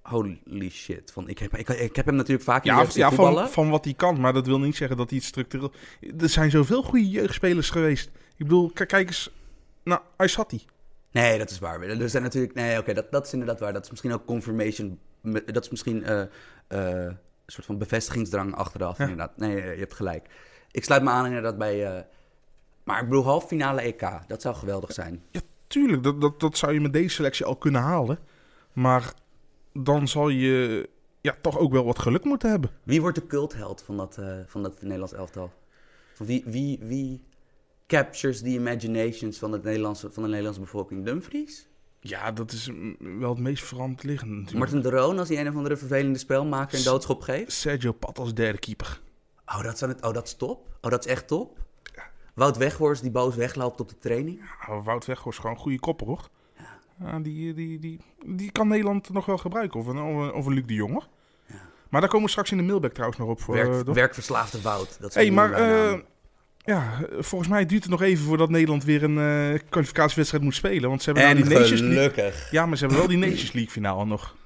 Holy shit. Van, ik, heb, ik, ik heb hem natuurlijk vaak in de Ja, ja van, van wat hij kan. Maar dat wil niet zeggen dat hij het structureel... Er zijn zoveel goede jeugdspelers geweest. Ik bedoel, kijk eens naar Aysati. Nee, dat is waar. Er zijn natuurlijk. Nee, oké, dat, dat is inderdaad waar. Dat is misschien ook confirmation. Dat is misschien eh, eh, een soort van bevestigingsdrang achteraf. Ja. Inderdaad. Nee, je hebt gelijk. Ik sluit me aan inderdaad bij. eh, maar ik bedoel, half finale EK. Dat zou geweldig zijn. Ja, tuurlijk. Dat, dat, dat zou je met deze selectie al kunnen halen. Maar dan zal je ja, toch ook wel wat geluk moeten hebben. Wie wordt de cultheld van dat, eh, van dat Nederlands elftal? Wie, wie, wie captures the imaginations van, het Nederlandse, van de Nederlandse bevolking? Dumfries? Ja, dat is mm, wel het meest verant liggend natuurlijk. Martin de Roon als hij een of andere vervelende spelmaker een doodschop geeft? Sergio Pat als derde keeper. Oh, dat is, het, oh, dat is top. Oh, dat is echt top. Wout Weghorst die boos wegloopt op de training. Ja, Wout Weghorst is gewoon een goede kopper, hoor. Die, die, die, die kan Nederland nog wel gebruiken. Of een, of een, Luc de Jong, hoor. Maar daar komen we straks in de mailback trouwens nog op. Voor, Werk, eh, werkverslaafde Wout. Dat hey, maar eh, ja, volgens mij duurt het nog even voordat Nederland weer een eh, kwalificatiewedstrijd moet spelen. Want ze hebben nou en die Nations League. Ja, maar ze hebben wel die Nations League finale nog.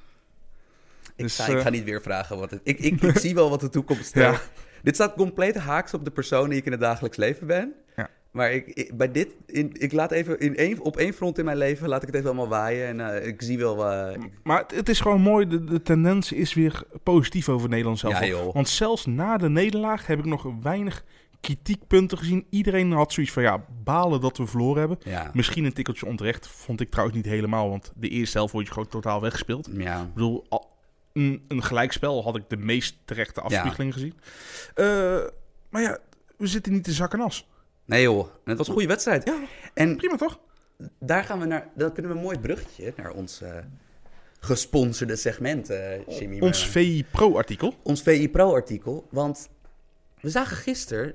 Ik, Dus, ga, ik ga niet weer vragen wat het... Ik, ik, ik zie wel wat de toekomst stelt. Ja. Dit staat compleet haaks op de persoon die ik in het dagelijks leven ben. Ja. Maar ik, ik- bij dit... In, ik laat even in één, op één front in mijn leven laat ik het even allemaal waaien. En eh, ik zie wel... eh, Maar het, het is gewoon mooi, de, de tendens is weer positief over Nederland zelf. Ja, joh. Want zelfs na de nederlaag heb ik nog weinig kritiekpunten gezien. Iedereen had zoiets van, ja, balen dat we verloren hebben. ja. Misschien een tikkeltje onterecht, vond ik trouwens niet helemaal. Want de eerste helft word je gewoon totaal weggespeeld. ja. Ik bedoel, een gelijkspel had ik de meest terechte afspiegeling gezien. Eh, maar ja, we zitten niet in zak en as. Nee joh, het was een goede wedstrijd. Ja, En prima toch? daar gaan we naar... Dan kunnen we een mooi bruggetje naar ons eh, gesponsorde segment, eh Jimmy. Ons VI Pro-artikel. ons VI Pro-artikel. Want we zagen gisteren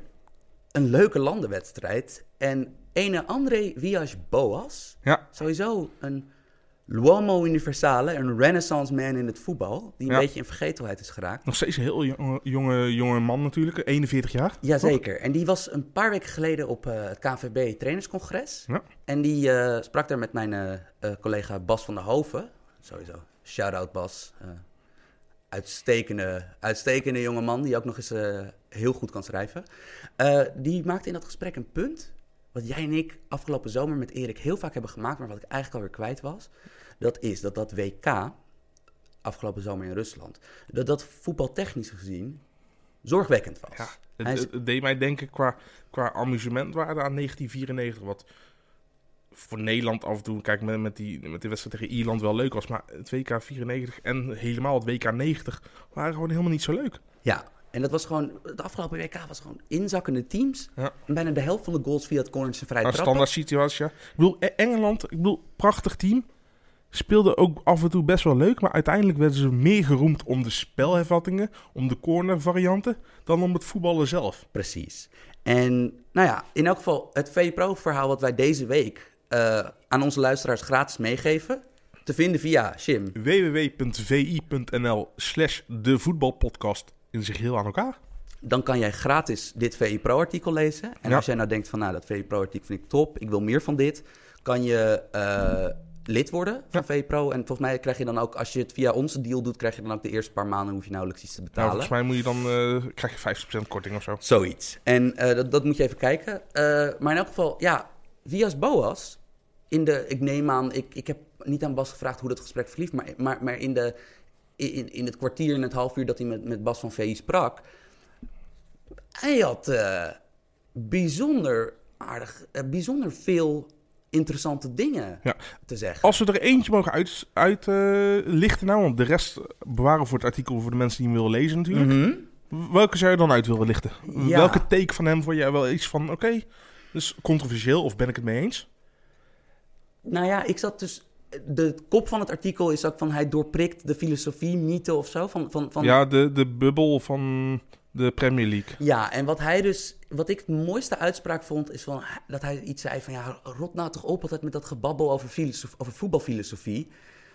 een leuke landenwedstrijd. En ene André Villas-Boas, Ja, sowieso een l'uomo universale, een renaissance man in het voetbal, die een Ja. beetje in vergetelheid is geraakt. nog steeds een heel jonge, jonge, jonge man natuurlijk, 41 jaar. Jazeker. En die was een paar weken geleden op eh, het KNVB trainerscongres. Ja. En die eh, sprak daar met mijn eh, collega Bas van der Hoven. Sowieso. Shout-out Bas. Uitstekende, uitstekende jonge man die ook nog eens heel goed kan schrijven. Die maakte in dat gesprek een punt. Wat jij en ik afgelopen zomer met Erik heel vaak hebben gemaakt, maar wat ik eigenlijk alweer kwijt was. Dat is dat dat WK, afgelopen zomer in Rusland, dat dat voetbaltechnisch gezien zorgwekkend was. Ja, het, is- het- het deed mij denken qua, qua amusementwaarde aan 1994. Wat voor Nederland af en toe, kijk met, met, die, met die wedstrijd tegen Ierland wel leuk was. Maar het WK 94 en helemaal het WK 90 waren gewoon helemaal niet zo leuk. Ja, en dat was gewoon, het afgelopen WK was gewoon inzakkende teams. Ja. En bijna de helft van de goals via het corners en Een standaard situatie. ja. Ik bedoel, E- Engeland, ik bedoel, prachtig team. Speelde ook af en toe best wel leuk. Maar uiteindelijk werden ze meer geroemd om de spelhervattingen, om de corner varianten, dan om het voetballen zelf. Precies. En nou ja, in elk geval het VPRO-verhaal wat wij deze week eh, aan onze luisteraars gratis meegeven. Te vinden via Jim. www.vi.nl slash de voetbalpodcast in zich heel aan elkaar. dan kan jij gratis dit VI Pro-artikel lezen. En Ja. als jij nou denkt van, nou, dat VI Pro-artikel vind ik top, ik wil meer van dit, kan je eh, lid worden van VI Pro. En volgens mij krijg je dan ook, als je het via onze deal doet, krijg je dan ook de eerste paar maanden, hoef je nauwelijks iets te Nou, betalen. volgens mij moet je dan, eh, krijg je 50% korting of zo. Zoiets. En eh, dat, dat moet je even kijken. Eh, maar in elk geval, ja, Vias Boas, in de, ik neem aan, ik, ik heb niet aan Bas gevraagd hoe dat gesprek verliep, maar, maar, maar in, de, in, in het kwartier en het half uur dat hij met, met Bas van VI sprak, hij had bijzonder aardig, bijzonder veel interessante dingen Ja. te zeggen. Als we er eentje mogen uitlichten, uit, eh, lichten nou, want de rest bewaren voor het artikel voor de mensen die hem willen lezen natuurlijk. Mhm. Welke zou je dan uit willen lichten? Ja. Welke take van hem vond jij wel iets van, oké, dus controversieel of ben ik het mee eens? Nou ja, ik zat dus. De kop van het artikel is ook van hij doorprikt de filosofie, mythe of zo. Van, van, van, Ja, de, de bubbel van de Premier League. Ja, en wat hij dus, wat ik het mooiste uitspraak vond, is van, dat hij iets zei van, ja, rot nou toch op altijd met dat gebabbel over, filosof, over voetbalfilosofie.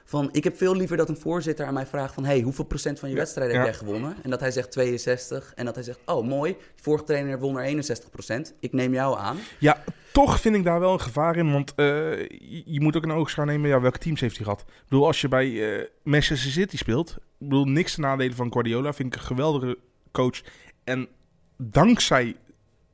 Van, ik heb veel liever dat een voorzitter aan mij vraagt van, hey, hoeveel procent van je wedstrijden ja. heb jij gewonnen? En dat hij zegt 62. En dat hij zegt, oh, mooi, de vorige trainer won er 61 procent. Ik neem jou aan. Ja, toch vind ik daar wel een gevaar in, want eh, je, moet ook een oogschouw nemen, ja, welke teams heeft hij gehad? Ik bedoel, als je bij eh, Manchester City speelt, ik bedoel, niks te nadelen van Guardiola, vind ik een geweldige coach. En dankzij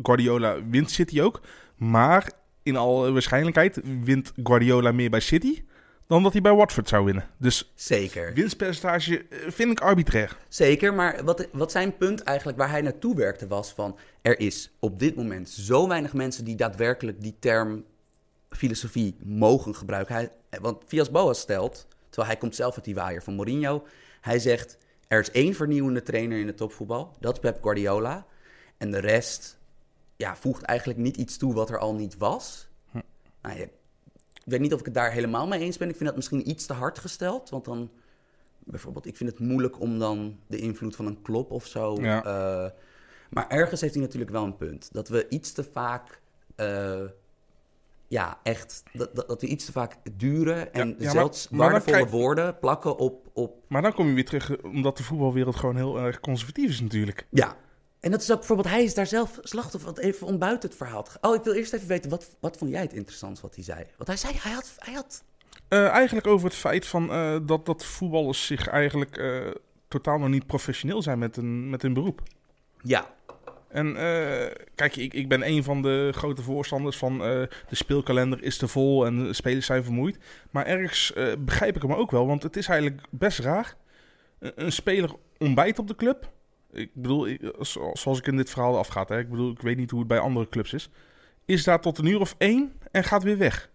Guardiola wint City ook, maar in alle waarschijnlijkheid wint Guardiola meer bij City dan dat hij bij Watford zou winnen. Dus Zeker. winstpercentage eh, vind ik arbitrair. Zeker, maar wat, wat zijn punt eigenlijk waar hij naartoe werkte was van... er is op dit moment zo weinig mensen die daadwerkelijk die term filosofie mogen gebruiken. Hij, want Vias Boas stelt, terwijl hij komt zelf uit die waaier van Mourinho... hij zegt, er is één vernieuwende trainer in het topvoetbal, dat is Pep Guardiola. En de rest ja, voegt eigenlijk niet iets toe wat er al niet was. Nou, ja, ik weet niet of ik het daar helemaal mee eens ben. Ik vind dat misschien iets te hard gesteld, want dan bijvoorbeeld, ik vind het moeilijk om dan de invloed van een klop of zo. Ja. eh, maar ergens heeft hij natuurlijk wel een punt. Dat we iets te vaak. eh, ja, echt. Dat, dat, we iets te vaak dure en Ja, ja, zelfs maar waardevolle krijg- woorden plakken op, op. Maar dan kom je weer terug, eh, omdat de voetbalwereld gewoon heel erg conservatief is natuurlijk. Ja. En dat is ook bijvoorbeeld, hij is daar zelf slachtoffer. Want even om buiten het verhaal. Oh, ik wil eerst even weten, wat, wat vond jij het interessant wat hij zei? Want hij zei, hij had. Hij had Eh, eigenlijk over het feit van, eh, dat, dat voetballers zich eigenlijk totaal nog niet professioneel zijn met een, met hun beroep. ja, En eh, kijk, ik, ik ben een van de grote voorstanders van eh, de speelkalender is te vol en de spelers zijn vermoeid. Maar ergens eh, begrijp ik hem ook wel, want het is eigenlijk best raar. Een, speler ontbijt op de club. Ik bedoel, ik- zo- zoals ik in dit verhaal afgaat, hè. ik bedoel, ik weet niet hoe het bij andere clubs is. Is daar tot een uur of één en gaat weer weg.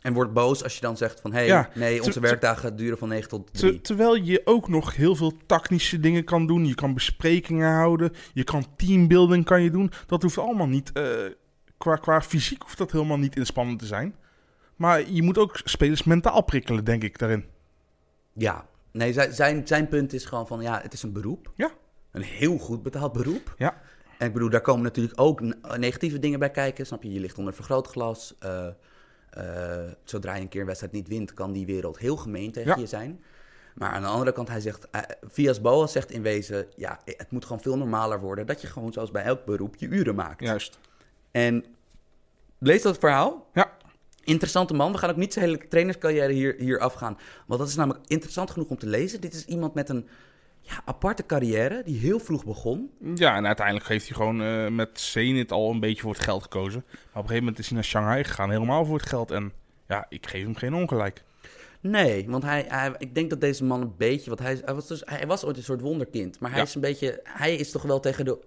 En wordt boos als je dan zegt van... hé, hey, Ja, nee, onze werkdagen duren van 9 tot Ter- 3. terwijl je ook nog heel veel tactische dingen kan doen. Je kan besprekingen houden. Je kan teambuilding kan je doen. Dat hoeft allemaal niet. eh, qua, qua fysiek hoeft dat helemaal niet inspannend te zijn. Maar je moet ook spelers mentaal prikkelen, denk ik, daarin. Ja, nee, zijn, zijn, punt is gewoon van, ja, het is een beroep. Ja. Een heel goed betaald beroep. Ja. En ik bedoel, daar komen natuurlijk ook ne- negatieve dingen bij kijken, snap je? Je ligt onder vergrootglas. eh, zodra je een keer een wedstrijd niet wint, kan die wereld heel gemeen tegen Ja. je zijn. Maar aan de andere kant, hij zegt, eh, Vias Boas zegt in wezen, ja, het moet gewoon veel normaler worden dat je gewoon zoals bij elk beroep je uren maakt. Juist. En lees dat verhaal. Ja. Interessante man. We gaan ook niet zijn hele trainerscarrière hier, hier afgaan. Want dat is namelijk interessant genoeg om te lezen. Dit is iemand met een ja, aparte carrière die heel vroeg begon. Ja, en uiteindelijk heeft hij gewoon eh, met Zenit al een beetje voor het geld gekozen. Maar op een gegeven moment is hij naar Shanghai gegaan, helemaal voor het geld. En ja, ik geef hem geen ongelijk. Nee, want hij, hij, ik denk dat deze man een beetje... Want hij, hij, was dus, hij was ooit een soort wonderkind. Maar hij Ja. is een beetje... Hij is toch wel tegen de...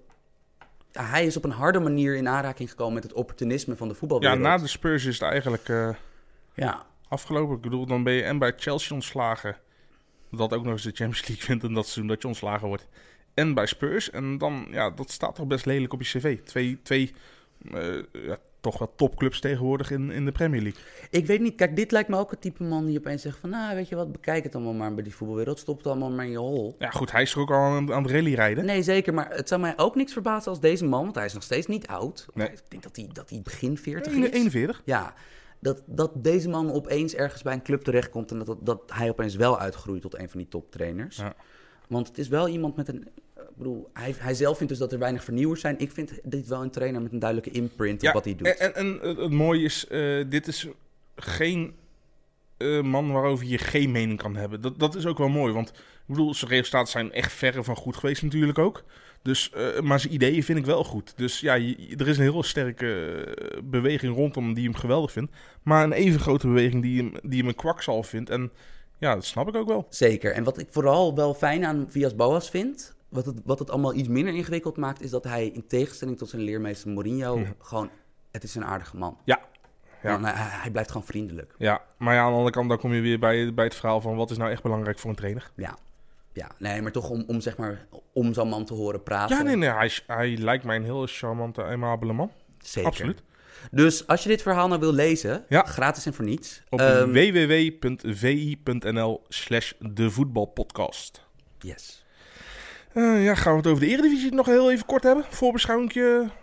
ja, hij is op een harde manier in aanraking gekomen met het opportunisme van de Ja, voetbalwereld. na de Spurs is het eigenlijk... eh, Ja, afgelopen. Ik bedoel, dan ben je en bij Chelsea ontslagen. Dat ook nog eens de Champions League vindt in dat seizoen dat je ontslagen wordt. En bij Spurs. En dan, ja, dat staat toch best lelijk op je cv. Twee, twee eh, ja, toch wel topclubs tegenwoordig in, in de Premier League. Ik weet niet, kijk, dit lijkt me ook het type man die opeens zegt van... Nou, weet je wat, bekijk het allemaal maar bij die voetbalwereld. Stop het allemaal maar in je hol. Ja, goed, hij is er ook al aan, aan het rally rijden. Nee, zeker, maar het zou mij ook niks verbazen als deze man... Want hij is nog steeds niet oud. Nee. Ik denk dat hij, dat hij begin 40 Ene- is. 41. Ja, dat, dat deze man opeens ergens bij een club terechtkomt... en dat, dat, dat hij opeens wel uitgroeit tot een van die toptrainers. Ja. Want het is wel iemand met een... bedoel, hij, hij zelf vindt dus dat er weinig vernieuwers zijn. Ik vind dit wel een trainer met een duidelijke imprint Ja, op wat hij doet. En, en, en het- het mooie is, eh, dit is geen eh, man waarover je geen mening kan hebben. Dat, dat is ook wel mooi, want ik bedoel, zijn resultaten zijn echt verre van goed geweest natuurlijk ook. Dus, eh, maar zijn ideeën vind ik wel goed. Dus ja, je- er is een heel sterke eh, beweging rondom die hem geweldig vindt. Maar een even grote beweging die hem, die hem een kwakzal vindt. En ja, dat snap ik ook wel. Zeker. En wat ik vooral wel fijn aan Vias Boas vind, wat het, wat het allemaal iets minder ingewikkeld maakt, is dat hij in tegenstelling tot zijn leermeester Mourinho gewoon, het is een aardige man. Ja. Ja. Hij blijft gewoon vriendelijk. Ja, maar ja, aan de andere kant dan kom je weer bij, bij het verhaal van wat is nou echt belangrijk voor een trainer. Ja. Ja, nee, maar toch om, om zeg maar, om zo'n man te horen praten. Ja, nee, nee, hij, hij lijkt mij een heel charmante, aimabele man. Zeker. Absoluut. Dus als je dit verhaal nou wil lezen, Ja. gratis en voor niets. Op ehm, www.vi.nl slash de voetbalpodcast. yes. Eh, ja, gaan we het over de Eredivisie nog heel even kort hebben? Voorbeschouwing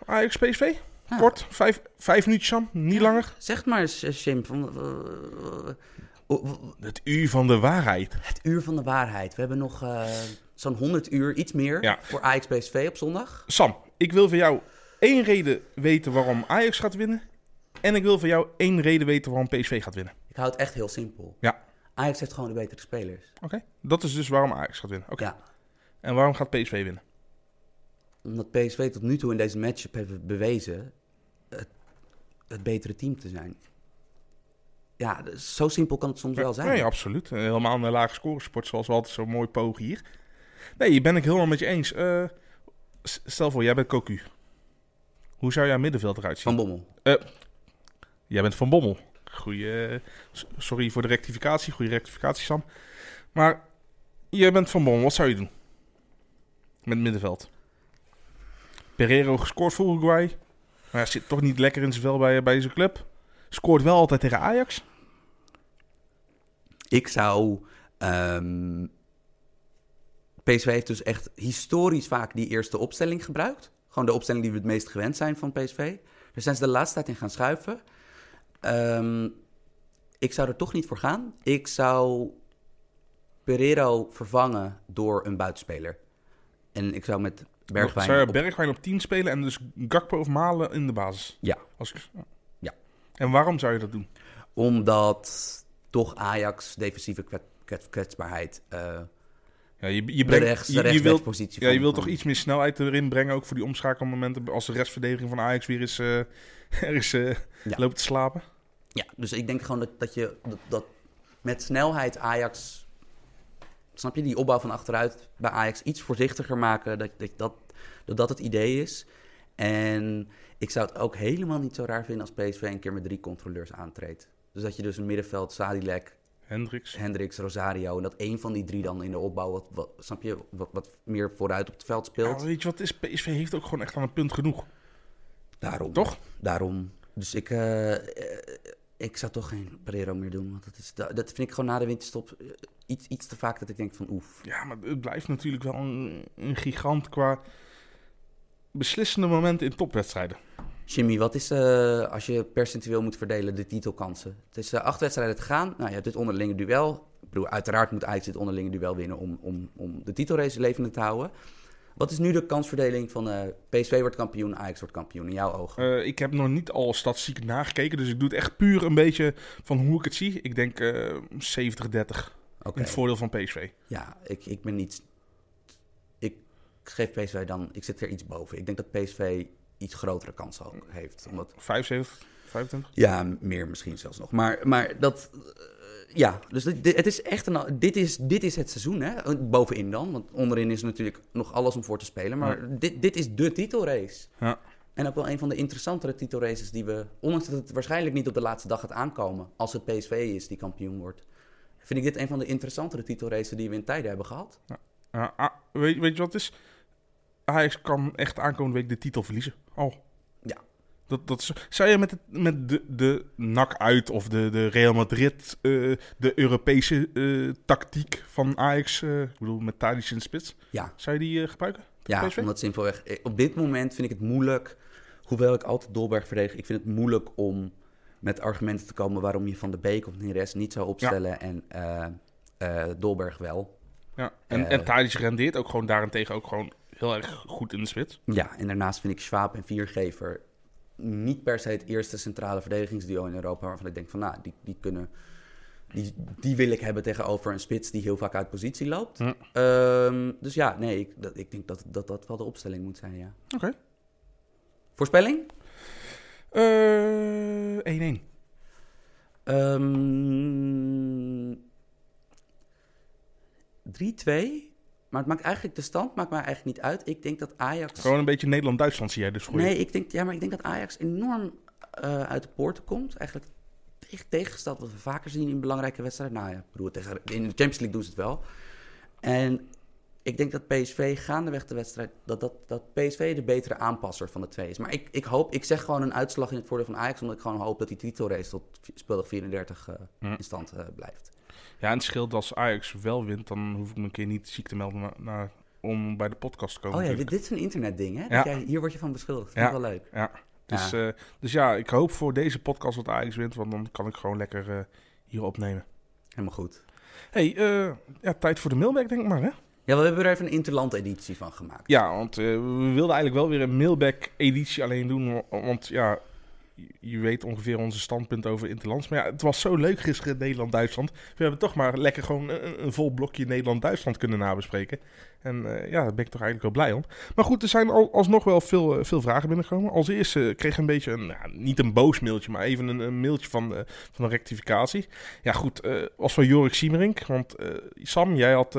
Ajax PSV? Ja. Kort, vijf, vijf minuutjes Sam, niet Ja. langer. Zeg maar Jim, van, eh, Het uur van de waarheid. het uur van de waarheid. We hebben nog eh, zo'n 100 uur, iets meer, Ja. voor Ajax PSV op zondag. Sam, ik wil van jou één reden weten waarom Ajax gaat winnen. En ik wil van jou één reden weten waarom PSV gaat winnen. Ik hou het echt heel simpel. Ja. Ajax heeft gewoon de betere spelers. Oké, dat is dus waarom Ajax gaat winnen. Oké, Ja, en waarom gaat PSV winnen? omdat PSV tot nu toe in deze matchup heeft bewezen het, het betere team te zijn. Ja, zo simpel kan het soms wel zijn. Nee, absoluut. Eh, Helemaal een lage scoresport, zoals we altijd zo mooi pogen hier. Nee, ben ik helemaal met je eens. Eh, stel voor, jij bent Cocu. Hoe zou jouw middenveld eruit zien? Van Bommel. Jij bent Van Bommel. Goeie, eh, sorry voor de rectificatie. Goede rectificatie, Sam. Maar jij bent Van Bommel. Wat zou je doen? Met middenveld. Pereiro gescoord voor Uruguay. Maar hij zit toch niet lekker in zijn vel bij, bij zijn club. Scoort wel altijd tegen Ajax. Ik zou. ehm, PSV heeft dus echt historisch vaak die eerste opstelling gebruikt. Gewoon de opstelling die we het meest gewend zijn van PSV. Daar zijn ze de laatste tijd in gaan schuiven. Ehm, ik zou er toch niet voor gaan. Ik zou Pereiro vervangen door een buitenspeler. En ik zou met Bergwijn... Zou je op- Bergwijn op 10 spelen en dus Gakpo of Malen in de basis? Ja. Als ik- Ja. En waarom zou je dat doen? Omdat toch Ajax defensieve kwet- kwet- kwetsbaarheid... eh Ja, je, je, de brengt, rechts, de je, je, wilt, ja, je van- wilt toch iets meer snelheid erin brengen, ook voor die omschakelmomenten, als de restverdediging van Ajax weer is, Ja. loopt te slapen. Ja, dus ik denk gewoon dat, dat je dat, dat met snelheid Ajax. Snap je, die opbouw van achteruit bij Ajax iets voorzichtiger maken. Dat dat, dat, dat, dat het idee is. En ik zou het ook helemaal niet zo raar vinden als PSV een keer met drie controleurs aantreedt. Dus dat je dus een middenveld, Sadilek, Hendricks. Hendricks, Rosario. En dat één van die drie dan in de opbouw, wat, wat, snap je, wat, wat meer vooruit op het veld Ja, speelt. weet je wat is? PSV heeft ook gewoon echt aan een punt genoeg. Daarom. Toch? Daarom. Dus ik, eh, eh, ik zou toch geen Pereiro meer doen. Want dat, is, dat dat vind ik gewoon na de winterstop eh, iets, iets te vaak dat ik denk van oef. Ja, maar het blijft natuurlijk wel een, een gigant qua beslissende momenten in topwedstrijden. Jimmy, wat is eh, als je percentueel moet verdelen de titelkansen? Het is eh, acht wedstrijden te gaan. Nou, je hebt dit onderlinge duel. Ik bedoel, uiteraard moet Ajax dit onderlinge duel winnen om, om, om de titelrace levende te houden. Wat is nu de kansverdeling van eh, PSV wordt kampioen, Ajax wordt kampioen in jouw ogen? Ik heb nog niet alle statistieken nagekeken, dus ik doe het echt puur een beetje van hoe ik het zie. Ik denk eh 70-30 Oké. in het voordeel van PSV. Ja, ik, ik ben niet. Ik geef PSV dan. Ik zit er iets boven. Ik denk dat PSV iets grotere kansen ook heeft. Omdat, 75, 25? ja, meer misschien zelfs nog. Maar, maar dat. eh, ja, dus dit, het is echt een. Dit is, dit is het seizoen, hè? Bovenin dan. Want onderin is natuurlijk nog alles om voor te spelen. Maar dit, dit is de titelrace. Ja. En ook wel een van de interessantere titelraces die we. Ondanks dat het waarschijnlijk niet op de laatste dag gaat aankomen. Als het PSV is die kampioen wordt. Vind ik dit een van de interessantere titelraces die we in tijden hebben gehad. Ja, ah, weet, weet je wat is? Ajax kan echt aankomende week de titel verliezen. Oh. Ja. Dat, dat zou je met, het, met de, de NAC uit of de, de Real Madrid, eh, de Europese eh, tactiek van Ajax, eh, ik bedoel met Tadic in de spits, Ja, zou je die gebruiken? Ja, PSV? omdat simpelweg... Op dit moment vind ik het moeilijk, hoewel ik altijd Dolberg verdedig, ik vind het moeilijk om met argumenten te komen waarom je Van de Beek of Neres niet zou opstellen en Dolberg wel. Ja. En, en Tadic rendeert ook gewoon daarentegen ook gewoon heel erg goed in de spits. Ja, en daarnaast vind ik Schwab en Viergever niet per se het eerste centrale verdedigingsduo in Europa... waarvan ik denk van, nou, die, die kunnen... Die, die wil ik hebben tegenover een spits die heel vaak uit positie loopt. Hm. Ehm, dus ja, nee, ik, dat, ik denk dat, dat dat wel de opstelling moet zijn, ja. Oké. Voorspelling? Eh, 1-1. Ehm 3-2. Maar het maakt eigenlijk, de stand maakt mij eigenlijk niet uit. Ik denk dat Ajax... Gewoon een beetje Nederland-Duitsland zie jij dus voor je. Nee, ik denk, ja, maar ik denk dat Ajax enorm eh, uit de poorten komt. Eigenlijk tegen, tegengesteld wat we vaker zien in belangrijke wedstrijden. Nou ja, bedoel, tegen, in de Champions League doen ze het wel. En ik denk dat PSV gaandeweg de wedstrijd... dat, dat, dat PSV de betere aanpasser van de twee is. Maar ik, ik hoop, ik zeg gewoon een uitslag in het voordeel van Ajax... omdat ik gewoon hoop dat die titelrace tot speeldag 34 eh, Hm. in stand eh, blijft. Ja, en het scheelt als Ajax wel wint, dan hoef ik me een keer niet ziek te melden na- naar, om bij de podcast te komen. Oh ja, dit, is een internetding, hè? Ja. Dat jij, hier word je van beschuldigd. Vind ik Ja. wel leuk. Ja. Dus, Ja. ja. dus ja, ik hoop voor deze podcast dat Ajax wint, want dan kan ik gewoon lekker eh, hier opnemen. Helemaal goed. hey, eh, ja, tijd voor de mailback denk ik maar, hè? Ja, we hebben er even een interland-editie van gemaakt. Ja, want eh, we wilden eigenlijk wel weer een mailback-editie alleen doen. wa- Want ja, je- weet ongeveer onze standpunt over Interlands. Maar ja, het was zo leuk gisteren Nederland-Duitsland. We hebben toch maar lekker gewoon een, vol blokje Nederland-Duitsland kunnen nabespreken. En eh, ja, daar ben ik toch eigenlijk wel blij om. Maar goed, er zijn al, alsnog wel veel, eh, veel vragen binnengekomen. Als eerste kreeg ik een beetje, een, nou, niet een boos mailtje, maar even een, mailtje van, eh, van een rectificatie. Ja goed, eh was van Jorik Siemerink. Want Sam, jij had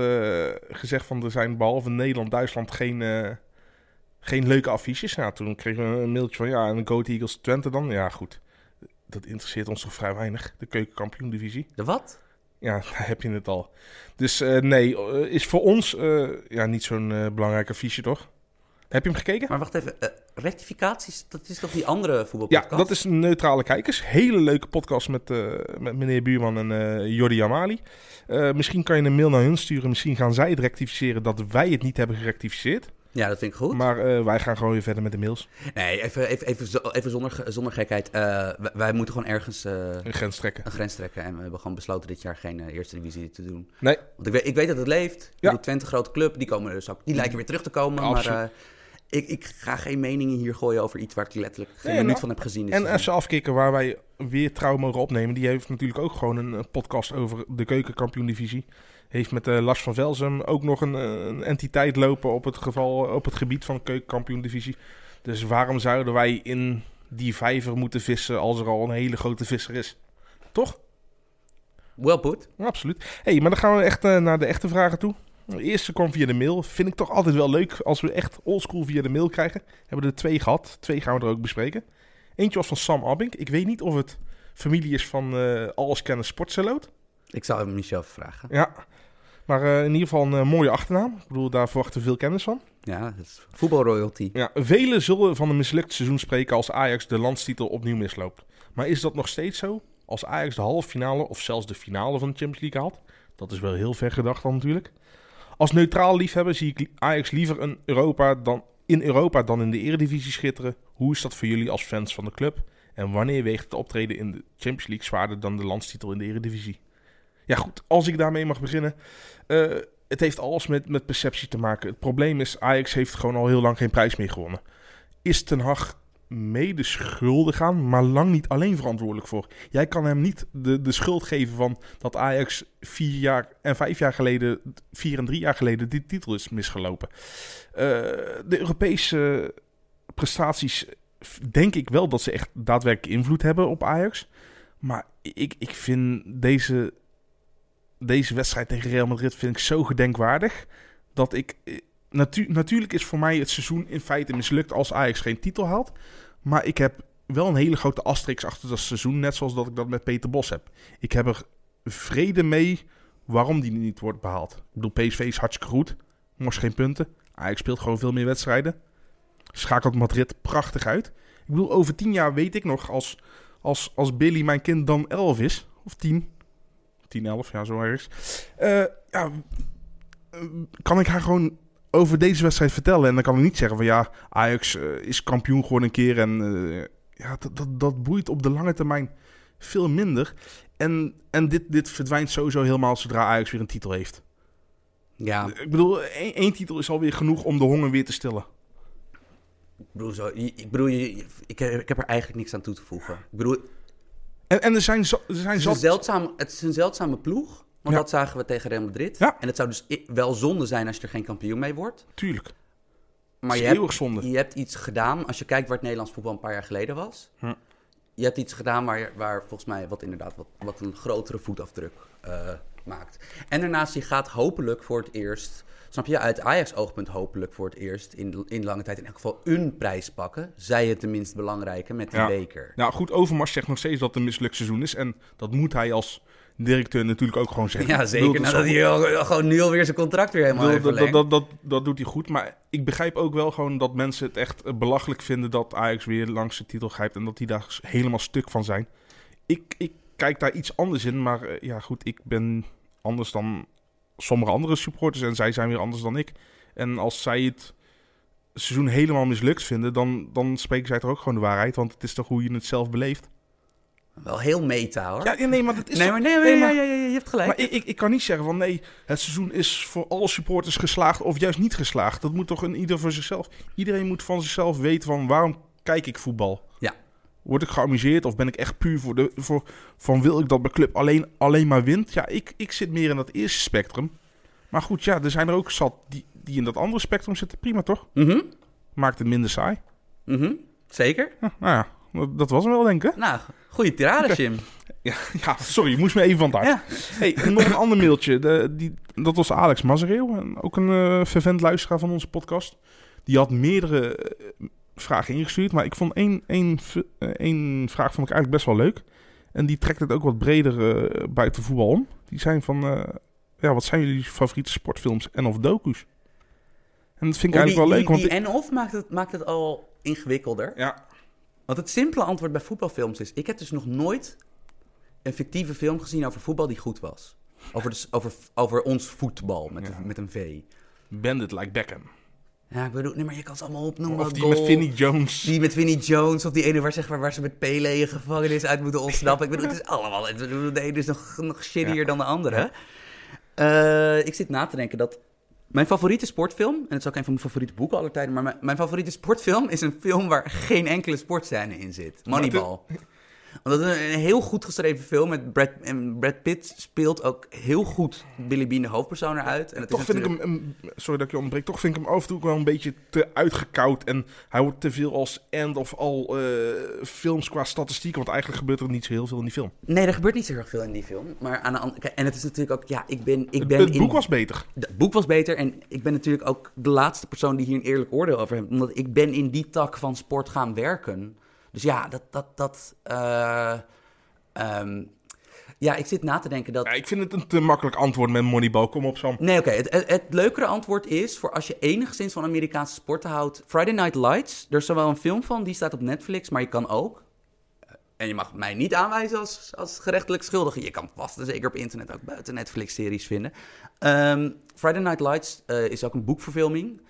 gezegd van er zijn behalve Nederland-Duitsland geen... geen leuke affiches. Ja, toen kregen we een mailtje van ja, en Go Eagles Twente dan. Ja, goed. Dat interesseert ons toch vrij weinig, de keukenkampioen-divisie. De wat? Ja, daar heb je het al. Dus eh, nee, eh, is voor ons eh, ja, niet zo'n belangrijk affiche, toch? Heb je hem gekeken? Maar wacht even, rectificaties, dat is toch die andere Ja, voetbalpodcast? dat is Neutrale Kijkers. Hele leuke podcast met, met meneer Buurman en Jordi Amali. Misschien kan je een mail naar hun sturen. Misschien gaan zij het rectificeren dat wij het niet hebben gerectificeerd. Ja, dat vind ik goed. Maar eh, wij gaan gewoon weer verder met de mails. Nee, even, even, even, even zonder, zonder gekheid. Eh, wij, moeten gewoon ergens eh, Een grens trekken. een grens trekken. En we hebben gewoon besloten dit jaar geen eerste divisie te doen. Nee, Want ik weet, ik weet dat het leeft. Ja. bedoel, Twente, grote club, die, komen dus ook, die lijken weer terug te komen. Absoluut. Maar ik, ik ga geen meningen hier gooien over iets waar ik letterlijk geen Nee, minuut nou, van heb gezien. dit En. FC Afkikken, waar wij weer trouw mogen opnemen, die heeft natuurlijk ook gewoon een podcast over de keukenkampioen-divisie. Heeft met eh, Lars van Velzem ook nog een, eh, een entiteit lopen op het, geval, op het gebied van keukenkampioen-divisie. Dus waarom zouden wij in die vijver moeten vissen als er al een hele grote visser is? Toch? Well put. Absoluut. hey, maar dan gaan we echt eh, naar de echte vragen toe. De eerste kwam via de mail. Vind ik toch altijd wel leuk als we echt oldschool via de mail krijgen. Hebben we er twee gehad. Twee gaan we er ook bespreken. Eentje was van Sam Abbink. Ik weet niet of het familie is van eh alleskennis Sportseloot. Ik zou hem Michel vragen. Ja. Maar eh, in ieder geval een eh, mooie achternaam. Ik bedoel, daar verwachten we veel kennis van. Ja, dat is voetbalroyalty. Ja, velen zullen van een mislukt seizoen spreken als Ajax de landstitel opnieuw misloopt. Maar is dat nog steeds zo? Als Ajax de halve finale of zelfs de finale van de Champions League haalt? Dat is wel heel ver gedacht dan natuurlijk. Als neutraal liefhebber zie ik Ajax liever een Europa dan, in Europa dan in de Eredivisie schitteren. Hoe is dat voor jullie als fans van de club? En wanneer weegt het optreden in de Champions League zwaarder dan de landstitel in de Eredivisie? Ja goed, als ik daarmee mag beginnen. Eh, het heeft alles met, met perceptie te maken. Het probleem is, Ajax heeft gewoon al heel lang geen prijs meer gewonnen. Is Ten Hag mede schuldig aan, maar lang niet alleen verantwoordelijk voor. Jij kan hem niet de, de schuld geven van dat Ajax vier jaar en vijf jaar geleden, vier en drie jaar geleden, die titel is misgelopen. Eh, de Europese prestaties denk ik wel dat ze echt daadwerkelijk invloed hebben op Ajax. Maar ik, ik vind deze, deze wedstrijd tegen Real Madrid vind ik zo gedenkwaardig. Dat ik. eh, Natu natuurlijk is voor mij het seizoen in feite mislukt als Ajax geen titel haalt. Maar ik heb wel een hele grote asterix achter dat seizoen. Net zoals dat ik dat met Peter Bos heb. Ik heb er vrede mee waarom die niet wordt behaald. Ik bedoel, PSV is hartstikke goed. Mors geen punten. Ajax speelt gewoon veel meer wedstrijden. Schakelt Madrid prachtig uit. Ik bedoel, over tien jaar weet ik nog als, als, als Billy mijn kind dan 11 is. Of 10. 10, 11, ja, zo ergens. Eh, ja, eh, kan ik haar gewoon over deze wedstrijd vertellen. En dan kan ik niet zeggen van ja, Ajax eh, is kampioen geworden een keer. En ja, dat, dat, dat boeit op de lange termijn veel minder. En, en dit, dit verdwijnt sowieso helemaal zodra Ajax weer een titel heeft. Ja, Ik bedoel, één, één titel is alweer genoeg om de honger weer te stillen. ik bedoel, zo, ik, bedoel je, ik, heb, ik heb er eigenlijk niks aan toe te voegen. Ik bedoel, En, en er zijn, er zijn het is, een zat... zeldzaam, het is een zeldzame ploeg. Want Ja. dat zagen we tegen Real Madrid. Ja. En het zou dus wel zonde zijn als je er geen kampioen mee wordt. Tuurlijk. Maar je hebt, je hebt iets gedaan, als je kijkt waar het Nederlands voetbal een paar jaar geleden was. Hm. Je hebt iets gedaan waar, waar volgens mij wat inderdaad wat, wat een grotere voetafdruk eh, maakt. En daarnaast, je gaat hopelijk voor het eerst, snap je, uit Ajax-oogpunt hopelijk voor het eerst in, in lange tijd in elk geval een prijs pakken. Zij het tenminste belangrijke met die Ja. beker. Nou goed, Overmars zegt nog steeds dat het een mislukt seizoen is. En dat moet hij als directeur natuurlijk ook gewoon zeggen. Ja, zeker. bedoel, dat Nadat hij al- gewoon nu alweer zijn contract weer helemaal bedoel, heeft dat, dat, dat, dat, doet hij goed. Maar ik begrijp ook wel gewoon dat mensen het echt eh, belachelijk vinden dat Ajax weer langs de titel grijpt. En dat die daar helemaal stuk van zijn. Ik, ik kijk daar iets anders in. Maar eh, ja, goed, ik ben anders dan sommige andere supporters. En zij zijn weer anders dan ik. En als zij het seizoen helemaal mislukt vinden, dan, dan spreken zij toch ook gewoon de waarheid. Want het is toch hoe je het zelf beleeft. Wel heel meta hoor. Ja, ja, nee, maar dat is nee, maar, nee, nee, ja, maar- ja, ja, ja, je hebt gelijk. maar ik, ik, ik kan niet zeggen van nee, het seizoen is voor alle supporters geslaagd of juist niet geslaagd. Dat moet toch een ieder voor zichzelf. Iedereen moet van zichzelf weten van waarom kijk ik voetbal. Ja. Word ik geamuseerd of ben ik echt puur voor de voor van wil ik dat mijn club alleen, alleen maar wint? Ja, ik, ik zit meer in dat eerste spectrum. Maar goed, ja, er zijn er ook zat die, die in dat andere spectrum zitten. Prima toch? Mhm, Maakt het minder saai. mhm, Zeker. Ja, nou ja, dat- dat was hem wel denk ik. Nou, goede tirade. Jim. Ja, ja, sorry, je moest me even van het. Ja. Hey, nog een ander mailtje. De, die, dat was Alex Mazereel. En ook een eh fervent luisteraar van onze podcast. Die had meerdere eh, vragen ingestuurd. Maar ik vond één, één, eh, één vraag vond ik eigenlijk best wel leuk. En die trekt het ook wat breder eh, buiten voetbal om. Die zijn van... eh, ja, wat zijn jullie favoriete sportfilms en of docu's? En dat vind ik Oh, eigenlijk wel leuk. Die, Want die en-of maakt het, maakt het al ingewikkelder. ja, Want het simpele antwoord bij voetbalfilms is... Ik heb dus nog nooit een fictieve film gezien over voetbal die goed was. Over, de, s- over, over ons voetbal met, Ja. een, met een V. Bandit Like Beckham. Ja, ik bedoel... Nee, maar je kan ze allemaal opnoemen. Of die Goal, met Vinnie Jones. Die met Vinnie Jones. Of die ene waar, zeg maar, waar ze met Pele in gevangenis uit moeten ontsnappen. ik bedoel, het is allemaal... bedoel, De ene is nog, nog shittier Ja. dan de andere. Eh, ik zit na te denken dat... Mijn favoriete sportfilm, en het is ook een van mijn favoriete boeken aller tijden, maar mijn, mijn favoriete sportfilm is een film waar geen enkele sportscène in zit. Moneyball. Omdat het een, een heel goed geschreven film met Brad, en Brad Pitt speelt ook heel goed Billy Bean de hoofdpersoon eruit. En het Toch is vind ik hem, een- sorry dat ik je onderbreek, toch vind ik hem af en toe wel een beetje te uitgekoud. En hij wordt te veel als end of al eh, films qua statistieken, want eigenlijk gebeurt er niet zo heel veel in die film. Nee, er gebeurt niet zo erg veel in die film. Maar aan de andere kijk, en het is natuurlijk ook, ja, ik ben, ik Het, ben het in, boek was beter. Het boek was beter en ik ben natuurlijk ook de laatste persoon die hier een eerlijk oordeel over heeft. Omdat ik ben in die tak van sport gaan werken. Dus ja, dat, dat, dat, eh, ehm, ja, ik zit na te denken dat... Ja, ik vind het een te makkelijk antwoord met Moneyball. Kom op, Sam. Nee, oké. Het, het, het leukere antwoord is, voor als je enigszins van Amerikaanse sporten houdt... Friday Night Lights, er is zowel een film van, die staat op Netflix, maar je kan ook... En je mag mij niet aanwijzen als, als gerechtelijk schuldige. Je kan vast en zeker op internet ook buiten Netflix-series vinden. Ehm, Friday Night Lights eh, is ook een boekverfilming.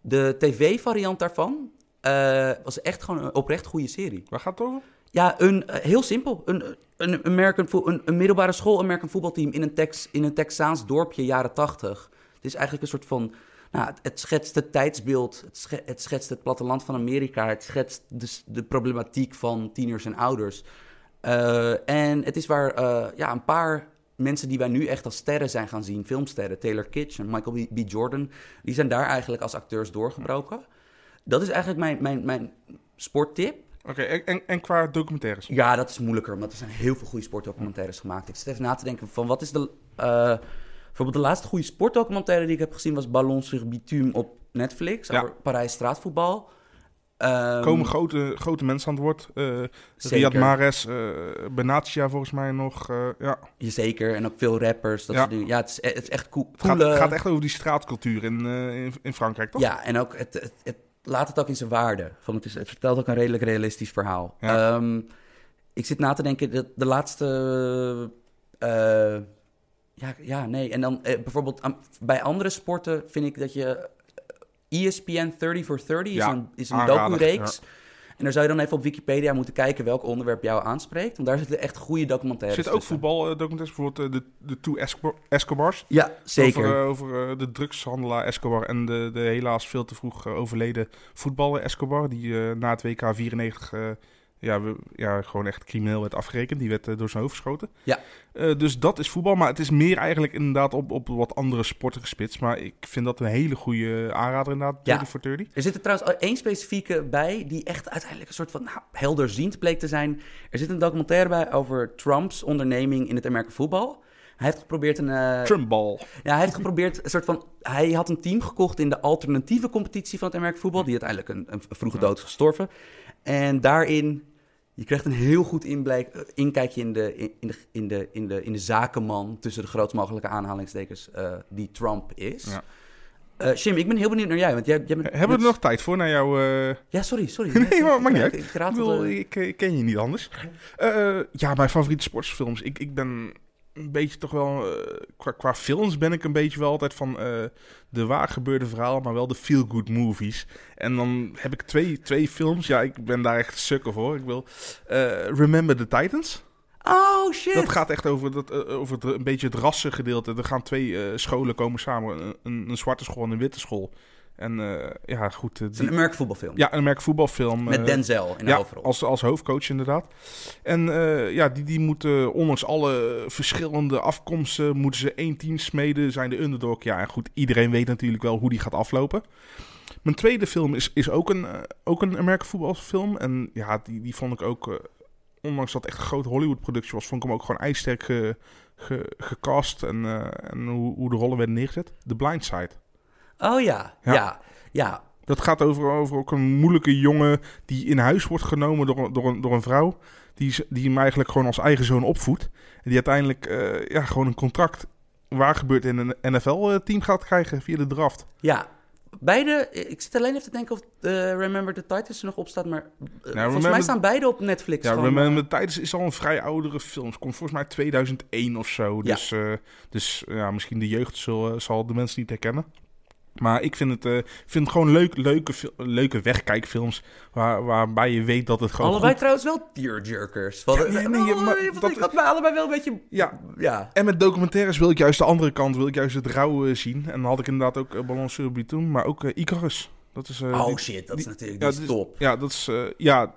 De tv-variant daarvan eh, was echt gewoon een oprecht goede serie. Waar gaat het over? Ja, een, eh, heel simpel. Een, een, American een, een middelbare school American voetbalteam in een, Tex, in een Texaans dorpje jaren tachtig. Het is eigenlijk een soort van... Nou, het, het schetst het tijdsbeeld, het, sche- het schetst het platteland van Amerika... het schetst de, de problematiek van tieners en ouders. Eh, en het is waar ja, een paar mensen die wij nu echt als sterren zijn gaan zien... filmsterren, Taylor Kitsch en Michael B. B. Jordan... die zijn daar eigenlijk als acteurs doorgebroken. Dat is eigenlijk mijn, mijn, mijn sporttip. Oké, en, en, en qua documentaires? Ja, dat is moeilijker, omdat er zijn heel veel goede sportdocumentaires gemaakt. Ik zit even na te denken van wat is de... eh, bijvoorbeeld de laatste goede sportdocumentaire die ik heb gezien was Ballon sur Bitume op Netflix. Ja. Over Parijs straatvoetbal. Ehm, Komen grote, grote mensen aan het woord. Zeker. Riyad Mahrez, eh Benatia volgens mij nog. eh, ja. Zeker, en ook veel rappers. Dat Ja. soort ja, het is, het is echt cool. Het gaat, coole- gaat echt over die straatcultuur in, in, in Frankrijk, toch? Ja, en ook het, het, het laat het ook in zijn waarde. Van het, is, het vertelt ook een redelijk realistisch verhaal. Ja. Ehm, ik zit na te denken, de, de laatste... eh, ja, ja, nee. En dan eh, bijvoorbeeld bij andere sporten vind ik dat je... E ESPN 30 for 30 is Ja, een, is een docu-reeks. En daar zou je dan even op Wikipedia moeten kijken welk onderwerp jou aanspreekt. Want daar zitten echt goede Er documentaires zitten ook voetbaldocumentaires, bijvoorbeeld eh, de, de Two Esco- Escobars. Ja, zeker. Over, eh, over eh, de drugshandelaar Escobar en de, de helaas veel te vroeg overleden voetballer Escobar. Die na het WK 94 eh, ja, we, ja, gewoon echt crimineel werd afgerekend. Die werd eh, door zijn hoofd geschoten. Ja. Eh, dus dat is voetbal. Maar het is meer eigenlijk inderdaad op, op wat andere sporten gespitst. Maar ik vind dat een hele goede aanrader inderdaad. Ja. 30 voor 30. Er zit er trouwens één specifieke bij die echt uiteindelijk een soort van nou, helderziend bleek te zijn. Er zit een documentaire bij over Trumps onderneming in het Amerika voetbal. Hij heeft geprobeerd een. eh, Trumpball. ja, hij heeft geprobeerd een soort van. Hij had een team gekocht in de alternatieve competitie van het Amerika voetbal. Die uiteindelijk een, een vroege dood is gestorven. En daarin. Je krijgt een heel goed inblijk, eh, inkijkje in de, in, de, in, de, in, de, in de zakenman tussen de grootst mogelijke aanhalingstekens eh, die Trump is. Ja. Eh, Jim, ik ben heel benieuwd naar jij. Want jij, jij bent, Hebben we er nog tijd voor naar jouw... eh, Ja, sorry, sorry. Nee, maar maakt niet uit. Ik, ik Ik, ik, ik ken je niet anders. Eh, ja, mijn favoriete sportsfilms. Ik, ik ben een beetje toch wel... eh, qua, qua films ben ik een beetje wel altijd van eh, de waar gebeurde verhaal, maar wel de feel-good movies. En dan heb ik twee, twee films. Ja, ik ben daar echt sukker voor. Ik wil eh, Remember the Titans. Oh, shit. Dat gaat echt over, dat, over het, een beetje het rassengedeelte. Er gaan twee scholen komen samen. Een, een zwarte school en een witte school. En eh, ja, goed. eh, Het is een Amerika voetbalfilm. ja, een merk voetbalfilm. Met eh, Denzel in de ja, hoofdrol. als, als hoofdcoach inderdaad. En eh, ja, die, die moeten, ondanks alle verschillende afkomsten, moeten ze één team smeden, zijn de underdog. Ja, en goed, iedereen weet natuurlijk wel hoe die gaat aflopen. Mijn tweede film is, is ook een, eh, ook een American voetbalfilm. En ja, die, die vond ik ook, eh, ondanks dat het echt een grote Hollywood-productie was, vond ik hem ook gewoon ijsterk ge, ge- gecast en, eh, en hoe, hoe de rollen werden neergezet. The Blind Side. Oh ja, Ja. ja, ja. Dat gaat over, over ook een moeilijke jongen die in huis wordt genomen door, een- door, een, door een vrouw. Die, die hem eigenlijk gewoon als eigen zoon opvoedt. En die uiteindelijk eh, ja, gewoon een contract waar gebeurt in een NFL-team gaat krijgen via de draft. ja. Beide, ik zit alleen even te denken of eh, Remember the Titans er nog op staat, maar eh, volgens Remember- mij staan beide op Netflix. Ja, gewoon, Remember eh, Tijdens is al een vrij oudere film. Komt volgens mij 2001 of zo. Ja. Dus, eh, dus ja, misschien de jeugd zal, zal de mensen niet herkennen. Maar ik vind het, eh, vind het gewoon leuk, leuke, leuke wegkijkfilms. Waar, waarbij je weet dat het gewoon allebei goed- trouwens wel tearjerkers. Ja, nee, nee, oh, maar ik dat- had mij allebei wel een beetje... Ja, Ja. En met documentaires wil ik juist de andere kant, wil ik juist het rauwe zien. En dan had ik inderdaad ook uh, Ballon sur maar ook eh, Icarus. Dat is, eh, Oh die- shit, dat die- is natuurlijk ja, is is- top. Ja, dat is, eh, ja, eh,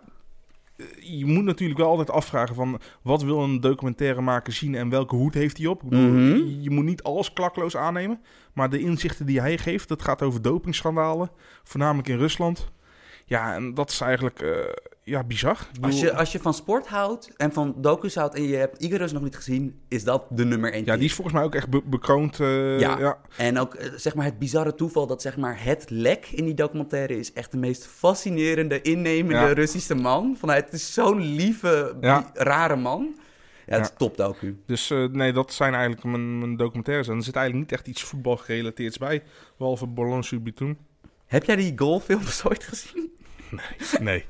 je moet natuurlijk wel altijd afvragen van, wat wil een documentairemaker zien en welke hoed heeft hij op? Ik bedoel, Mhm. je, je moet niet alles klakloos aannemen, maar de inzichten die hij geeft, dat gaat over dopingschandalen, voornamelijk in Rusland. Ja, en dat is eigenlijk, eh, ja, bizar. Als je, als je van sport houdt en van docus houdt en je hebt Icarus nog niet gezien, is dat de nummer één. ja, die is volgens mij ook echt be- bekroond. eh, Ja. ja. En ook eh, zeg maar het bizarre toeval dat zeg maar het lek in die documentaire is echt de meest fascinerende, innemende Ja. Russische man. Van, het is zo'n lieve, Ja. rare man. Ja, het is top docu. Dus eh, nee, dat zijn eigenlijk mijn, mijn documentaires. En er zit eigenlijk niet echt iets voetbalgerelateerds bij. Behalve Ballon sur Bitoun. Heb jij die goalfilms ooit gezien? Nee, nee,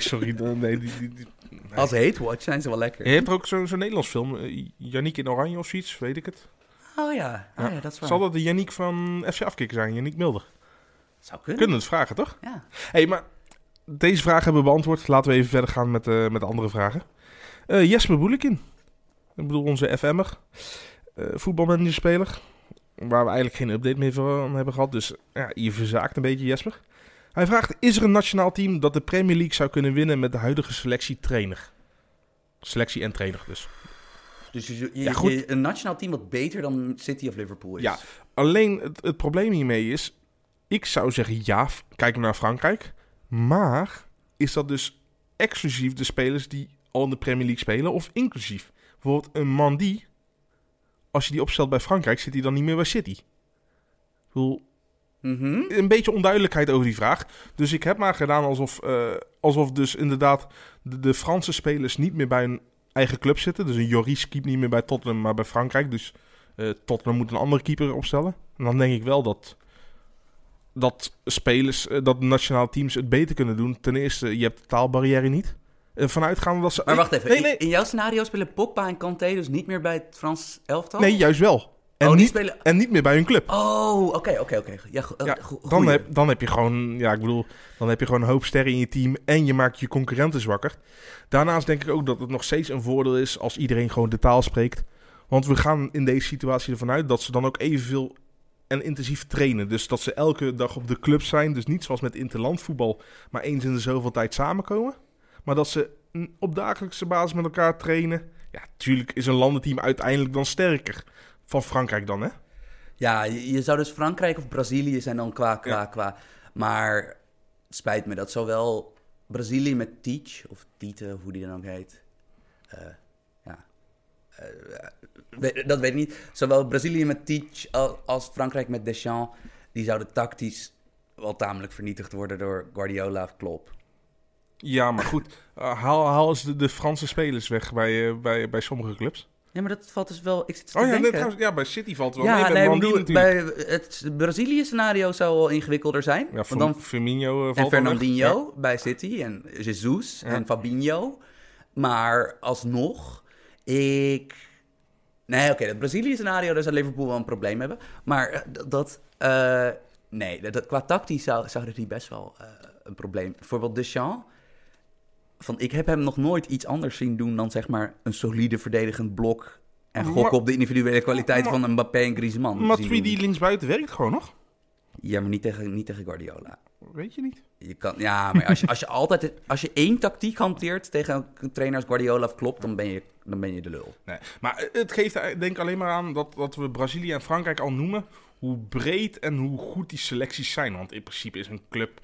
sorry. Nee, die, die, die- nee. Als hate watch zijn ze wel lekker. Je hebt er ook zo'n zo'n Nederlands film. eh, Yannick in Oranje of zoiets, weet ik het. Oh ja, oh, Ja. ja dat is waar. Zal dat de Yannick van FC Afkikken zijn? Yannick Milder. Zou kunnen. Kunnen we het vragen, toch? Ja. hey, maar deze vraag hebben we beantwoord. Laten we even verder gaan met, eh, met de andere vragen. Eh Jesper Boelekin. Ik bedoel onze FM'er. eh voetbalmanagerspeler. Waar we eigenlijk geen update meer van hebben gehad. Dus ja, je verzaakt een beetje, Jesper. Hij vraagt, is er een nationaal team dat de Premier League zou kunnen winnen met de huidige selectie trainer? Selectie en trainer dus. Dus je, je- Ja, goed. je- een nationaal team wat beter dan City of Liverpool is. Ja. Alleen het, het probleem hiermee is, ik zou zeggen ja, kijk naar Frankrijk. Maar is dat dus exclusief de spelers die al in de Premier League spelen of inclusief? Bijvoorbeeld een Mandy, als je die opstelt bij Frankrijk, zit hij dan niet meer bij City. Ik bedoel, Mhm. een beetje onduidelijkheid over die vraag. Dus ik heb maar gedaan alsof, eh, alsof dus inderdaad de, de Franse spelers niet meer bij hun eigen club zitten. Dus een Joris keept niet meer bij Tottenham, maar bij Frankrijk. Dus eh, Tottenham moet een andere keeper opstellen. En dan denk ik wel dat, dat spelers, eh, dat nationale teams het beter kunnen doen. Ten eerste, je hebt de taalbarrière niet. Eh, vanuitgaande dat ze... Maar wacht even, Nee, in- nee, In, jouw scenario spelen Pogba en Kanté dus niet meer bij het Frans elftal? nee, juist wel. En, oh, niet, spelen... en niet meer bij hun club. Oh, oké, oké, oké. Ja, goeie. dan, heb, dan heb je gewoon, ja, ik bedoel, dan heb je gewoon een hoop sterren in je team en je maakt je concurrenten zwakker. Daarnaast denk ik ook dat het nog steeds een voordeel is als iedereen gewoon de taal spreekt. Want we gaan in deze situatie ervan uit dat ze dan ook evenveel en intensief trainen. Dus dat ze elke dag op de club zijn. Dus niet zoals met interlandvoetbal, maar eens in de zoveel tijd samenkomen. Maar dat ze op dagelijkse basis met elkaar trainen. Ja, tuurlijk is een landenteam uiteindelijk dan sterker. Van Frankrijk dan, hè? Ja, je, je zou dus Frankrijk of Brazilië zijn dan qua, qua, qua. Maar het spijt me dat zowel Brazilië met Teach, of Tite, hoe die dan ook heet. eh, ja. eh, dat weet ik niet. Zowel Brazilië met Teach al- als Frankrijk met Deschamps. Die zouden tactisch wel tamelijk vernietigd worden door Guardiola of Klopp. Ja, maar goed. eh, haal, haal eens de, de Franse spelers weg bij, bij, bij sommige clubs. Ja, maar dat valt dus wel... Ik zit te Oh ja, nee, denken. trouwens, ja, bij City valt het wel Ja, mee. nee, bedoel, natuurlijk. bij het Brazilië-scenario zou wel ingewikkelder zijn. Ja, want dan Firmino eh, En. Fernandinho bij City en Jesus Ja. en Fabinho. Maar alsnog, ik... Nee, oké, het Brazilië-scenario, daar zou Liverpool wel een probleem hebben. Maar eh, dat... eh, nee, dat, dat- qua tactisch zou, zouden die best wel een probleem... Bijvoorbeeld Deschamps. Van, ik heb hem nog nooit iets anders zien doen dan zeg maar een solide verdedigend blok... En Maar- gokken op de individuele kwaliteit maar- van Mbappé en Griezmann. Maar zien Tweedy doen. linksbuiten werkt gewoon nog. Ja, maar niet tegen, niet tegen Guardiola. Weet je niet. Je kan, ja, maar als je, als je altijd als je één tactiek hanteert tegen een trainer als Guardiola of Klopp, dan ben je, dan ben je de lul. Nee. Maar het geeft eh, denk ik alleen maar aan dat, dat we Brazilië en Frankrijk al noemen. Hoe breed en hoe goed die selecties zijn. Want in principe is een club...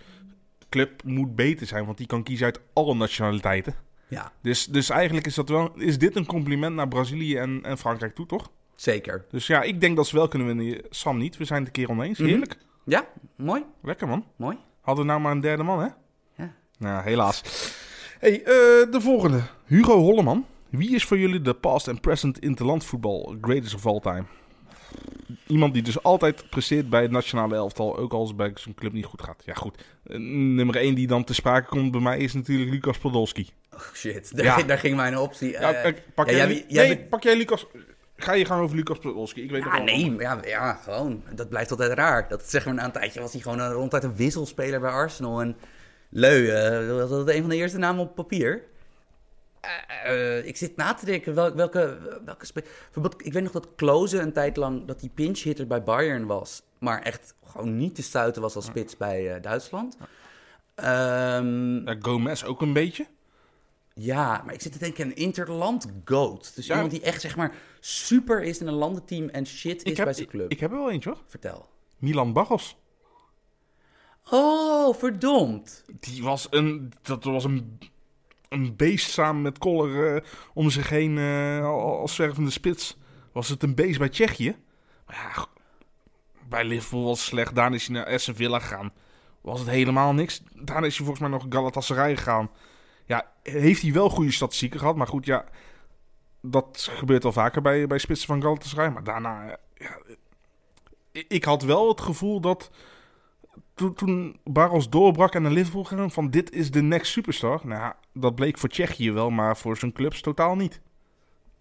Club moet beter zijn, want die kan kiezen uit alle nationaliteiten. Ja, Dus, dus eigenlijk is, dat wel, is dit een compliment naar Brazilië en, en Frankrijk toe, toch? zeker. Dus ja, ik denk dat ze wel kunnen winnen. Sam niet, we zijn het een keer oneens. Mhm. Heerlijk. Ja, mooi, Lekker man. mooi. Hadden we nou maar een derde man, hè? Ja. Nou, helaas. hey, eh, de volgende. Hugo Holleman. Wie is voor jullie de past en present interlandvoetbal greatest of all time? Iemand die dus altijd presteert bij het nationale elftal, ook als het bij zijn club niet goed gaat. Ja, goed. Eh, nummer 1 die dan te sprake komt bij mij is natuurlijk Lucas Podolski. Oh shit, daar, Ja. ging- daar ging mijn optie. Ja, eh, pak, ja, jij, jij- jij nee, bent- pak jij Lucas... Ga je gaan over Lucas Podolski? Ik weet wel. nee, ja, ja, gewoon. Dat blijft altijd raar. Dat zeg maar na een tijdje was hij gewoon een, ronduit een wisselspeler bij Arsenal. En Leu, eh, dat was een van de eerste namen op papier. Eh, eh, ik zit na te denken welke, welke, Bijvoorbeeld, ik weet nog dat Klose een tijd lang dat hij pinch hitter bij Bayern was, maar echt gewoon niet te stuiten was als spits bij eh, Duitsland. Ehm, Ja, Gomez ook een beetje. ja, maar ik zit te denken een interland goat. Dus Ja. iemand die echt zeg maar super is in een landenteam en shit is heb, bij zijn club. ik heb er wel eentje hoor. Vertel. Milan Barros. Oh, verdomd. Die was een, dat was een, een beest samen met Koller eh, om zich heen eh, als zwervende spits. Was het een beest bij Tsjechië? Maar ja, bij Liverpool was het slecht. Daarna is hij naar Aston Villa gegaan. Was het helemaal niks. Daarna is hij volgens mij nog Galatasaray gegaan. Ja, heeft hij wel goede statistieken gehad. Maar goed, ja, dat gebeurt wel vaker bij, bij spitsen van Galatasaray. Maar daarna, eh, ja, ik had wel het gevoel dat toen, toen Barros doorbrak en naar Liverpool ging, van dit is de next superstar. Nou, dat bleek voor Tsjechië wel, maar voor zijn clubs totaal niet.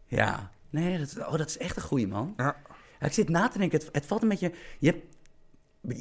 Ja. Nee, dat, oh, dat is echt een goeie man. Ja. Ja, ik zit na te denken, het, het valt een beetje... Je hebt,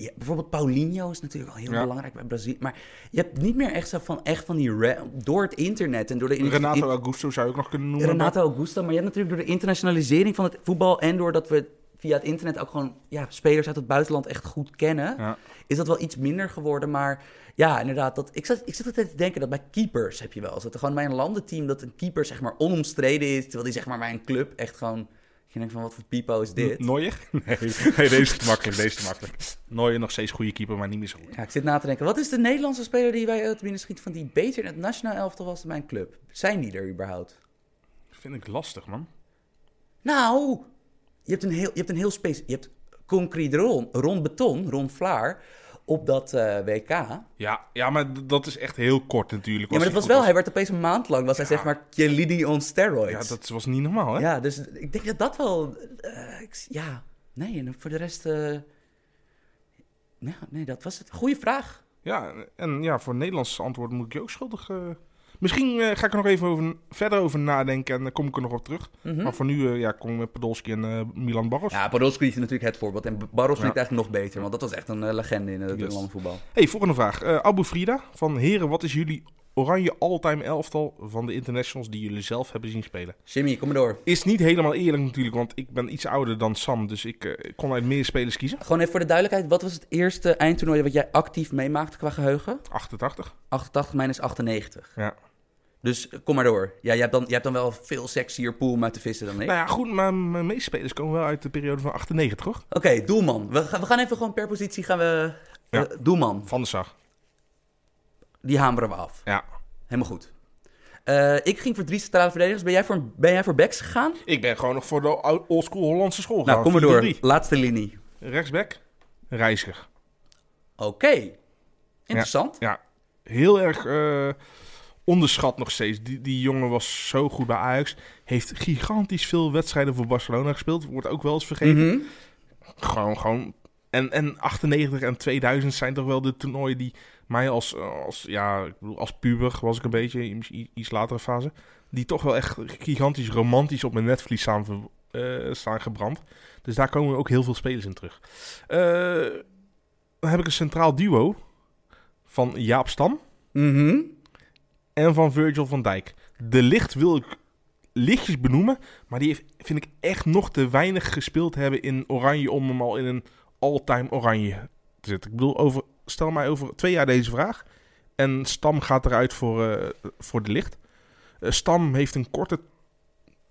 je bijvoorbeeld Paulinho is natuurlijk al heel Ja. belangrijk bij Brazilië. Maar je hebt niet meer echt zo van, echt van die... door het internet en door de... Renato in- Augusto zou je ook nog kunnen noemen. Renato Augusto. Maar je hebt natuurlijk door de internationalisering van het voetbal... en doordat we via het internet ook gewoon ja, spelers uit het buitenland echt goed kennen... Ja. is dat wel iets minder geworden. Maar ja, inderdaad, dat, ik, zat, ik zit altijd te denken dat bij keepers heb je wel. Dat er gewoon bij een landenteam dat een keeper zeg maar onomstreden is... terwijl die zeg maar bij een club echt gewoon... Je denkt van, wat voor pipo is dit? Neuer? Nee, nee, deze is te makkelijk, deze is te makkelijk. Neuer nog steeds goede keeper, maar niet meer zo goed. Ja, ik zit na te denken. Wat is de Nederlandse speler die wij uit binnen schiet van die beter in het nationaal elftal was dan mijn club? Zijn die er überhaupt? Vind ik lastig, man. Nou, je hebt een heel, je hebt een heel space. Je hebt concrete Ron, Ron Beton, Ron Vlaar, op dat eh, WK. Ja, Ja, ja, maar dat is echt heel kort natuurlijk. maar dat was wel, hij werd opeens een maand lang, was hij Ja. zeg maar Chiellini on steroids. Ja, dat was niet normaal, hè? Ja, dus ik denk dat dat wel, eh, ik- ja, nee, en voor de rest, ja, nee, dat was het. Goeie vraag. Ja, en ja, voor Nederlands antwoord moet ik je ook schuldig... Misschien eh, ga ik er nog even over, verder over nadenken en dan kom ik er nog op terug. Mhm. Maar voor nu eh, ja, kom ik met Podolski en eh, Milan Barros. Ja, Podolski is natuurlijk het voorbeeld. En Barros vind ik Ja. eigenlijk nog beter, want dat was echt een legende in het Yes. landenvoetbal. Hey, volgende vraag. Abu Frida van Heren, wat is jullie oranje all-time elftal van de internationals die jullie zelf hebben zien spelen? Jimmy, kom maar door. Is niet helemaal eerlijk natuurlijk, want ik ben iets ouder dan Sam, dus ik kon uit meer spelers kiezen. Gewoon even voor de duidelijkheid. Wat was het eerste eindtoernooi wat jij actief meemaakte qua geheugen? 88. 88 minus 98. Ja. Dus eh, kom maar door. Ja, jij hebt dan, jij hebt dan wel veel sexier pool om uit te vissen dan ik. Nou ja, goed, maar mijn meeste spelers komen wel uit de periode van 98, toch? Oké, doelman. We, gaan- we gaan even gewoon per positie gaan we... Ja. eh, doelman. Van de Sar. Die hameren we af. Ja. Helemaal goed. Eh, ik ging voor drie centrale verdedigers. Ben jij voor, ben jij voor backs gegaan? Ik ben gewoon nog voor de oldschool Hollandse school Nou, kom maar door. 4-3-3. Laatste linie. Rechtsback, Reiziger. Oké. Interessant. Ja, heel erg onderschat nog steeds. Die, die jongen was zo goed bij Ajax. Heeft gigantisch veel wedstrijden voor Barcelona gespeeld. Wordt ook wel eens vergeten. Mhm. Gewoon, gewoon. En, en 98 en 2000 zijn toch wel de toernooien die mij als, als, ja, ik bedoel, als puber was ik een beetje, in iets latere fase, die toch wel echt gigantisch romantisch op mijn netvlies staan, eh, staan gebrand. Dus daar komen ook heel veel spelers in terug. Eh, dan heb ik een centraal duo van Jaap Stam Mhm. En van Virgil van Dijk. De licht wil ik lichtjes benoemen, maar die heeft, vind ik echt nog te weinig gespeeld hebben in oranje om hem al in een all-time oranje te zetten. Ik bedoel, over, stel mij over twee jaar deze vraag en Stam gaat eruit voor, eh, voor de licht. Eh, Stam heeft een korte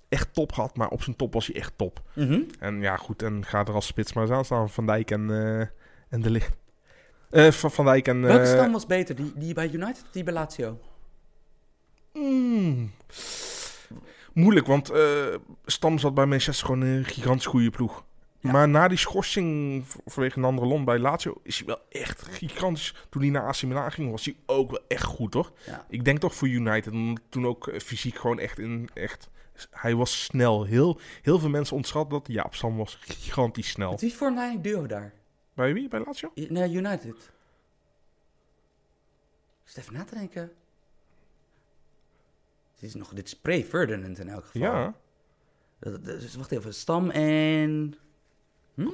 echt top gehad, maar op zijn top was hij echt top. Mhm. En ja, goed, en gaat er als spits maar eens aan staan Van Dijk en, eh, en de licht. Eh, van, van Dijk en... Welke stam was beter? Die, die bij United of die bij Lazio? Mm. Moeilijk, want eh, Stam zat bij Manchester gewoon een gigantisch goede ploeg. Ja. Maar na die schorsing vanwege een andere land bij Lazio is hij wel echt gigantisch. Toen hij naar AC Milan ging, was hij ook wel echt goed. Ja. Ik denk toch voor United. Toen ook eh, fysiek gewoon echt in... Echt, hij was snel. Heel, heel veel mensen ontschatten dat. Jaap Stam was gigantisch snel. Wat wie voor een duo daar? Bij wie? Bij Lazio? Nee, United. Ik zit even na te denken. Dit is nog, dit is pre-Ferdinand in elk geval. Ja, Dat- dat- wacht even, Stam en...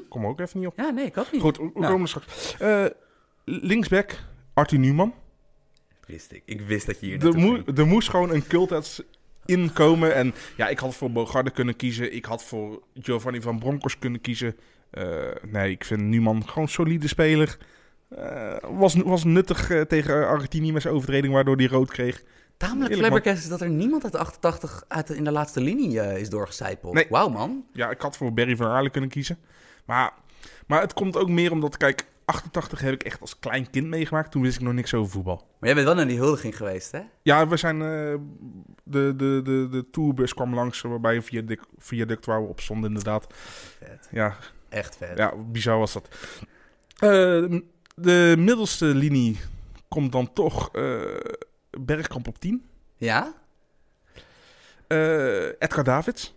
kom ook even niet op. Ja, nee, ik ook niet. Goed, Nou. komen er straks. Eh, linksback, Arthur Newman. Wist ik. Ik wist dat je hier Er, er moest gewoon een culthats inkomen. En ja, ik had voor Bogarde kunnen kiezen. Ik had voor Giovanni van Bronckhorst kunnen kiezen. Eh, nee, ik vind Numan gewoon solide speler. Eh, was, was nuttig tegen Argentinië met zijn overtreding, waardoor hij rood kreeg. Tamelijk flabbergast is dat er niemand uit de 88 uit de- in de laatste linie eh, is doorgecijpeld. Nee. Wauw, man. Ja, ik had voor Barry van Aarle kunnen kiezen. Maar, maar het komt ook meer omdat, kijk, 88 heb ik echt als klein kind meegemaakt. Toen wist ik nog niks over voetbal. Maar jij bent wel naar die huldiging geweest, hè? Ja, we zijn. eh, de, de, de, de tourbus kwam langs, waarbij een viaduct, viaduct waar we op stonden, inderdaad. Vet. Ja, Echt vet. ja bizar was dat. Eh, de middelste linie komt dan toch Bergkamp op 10. Ja? Eh, Edgar Davids.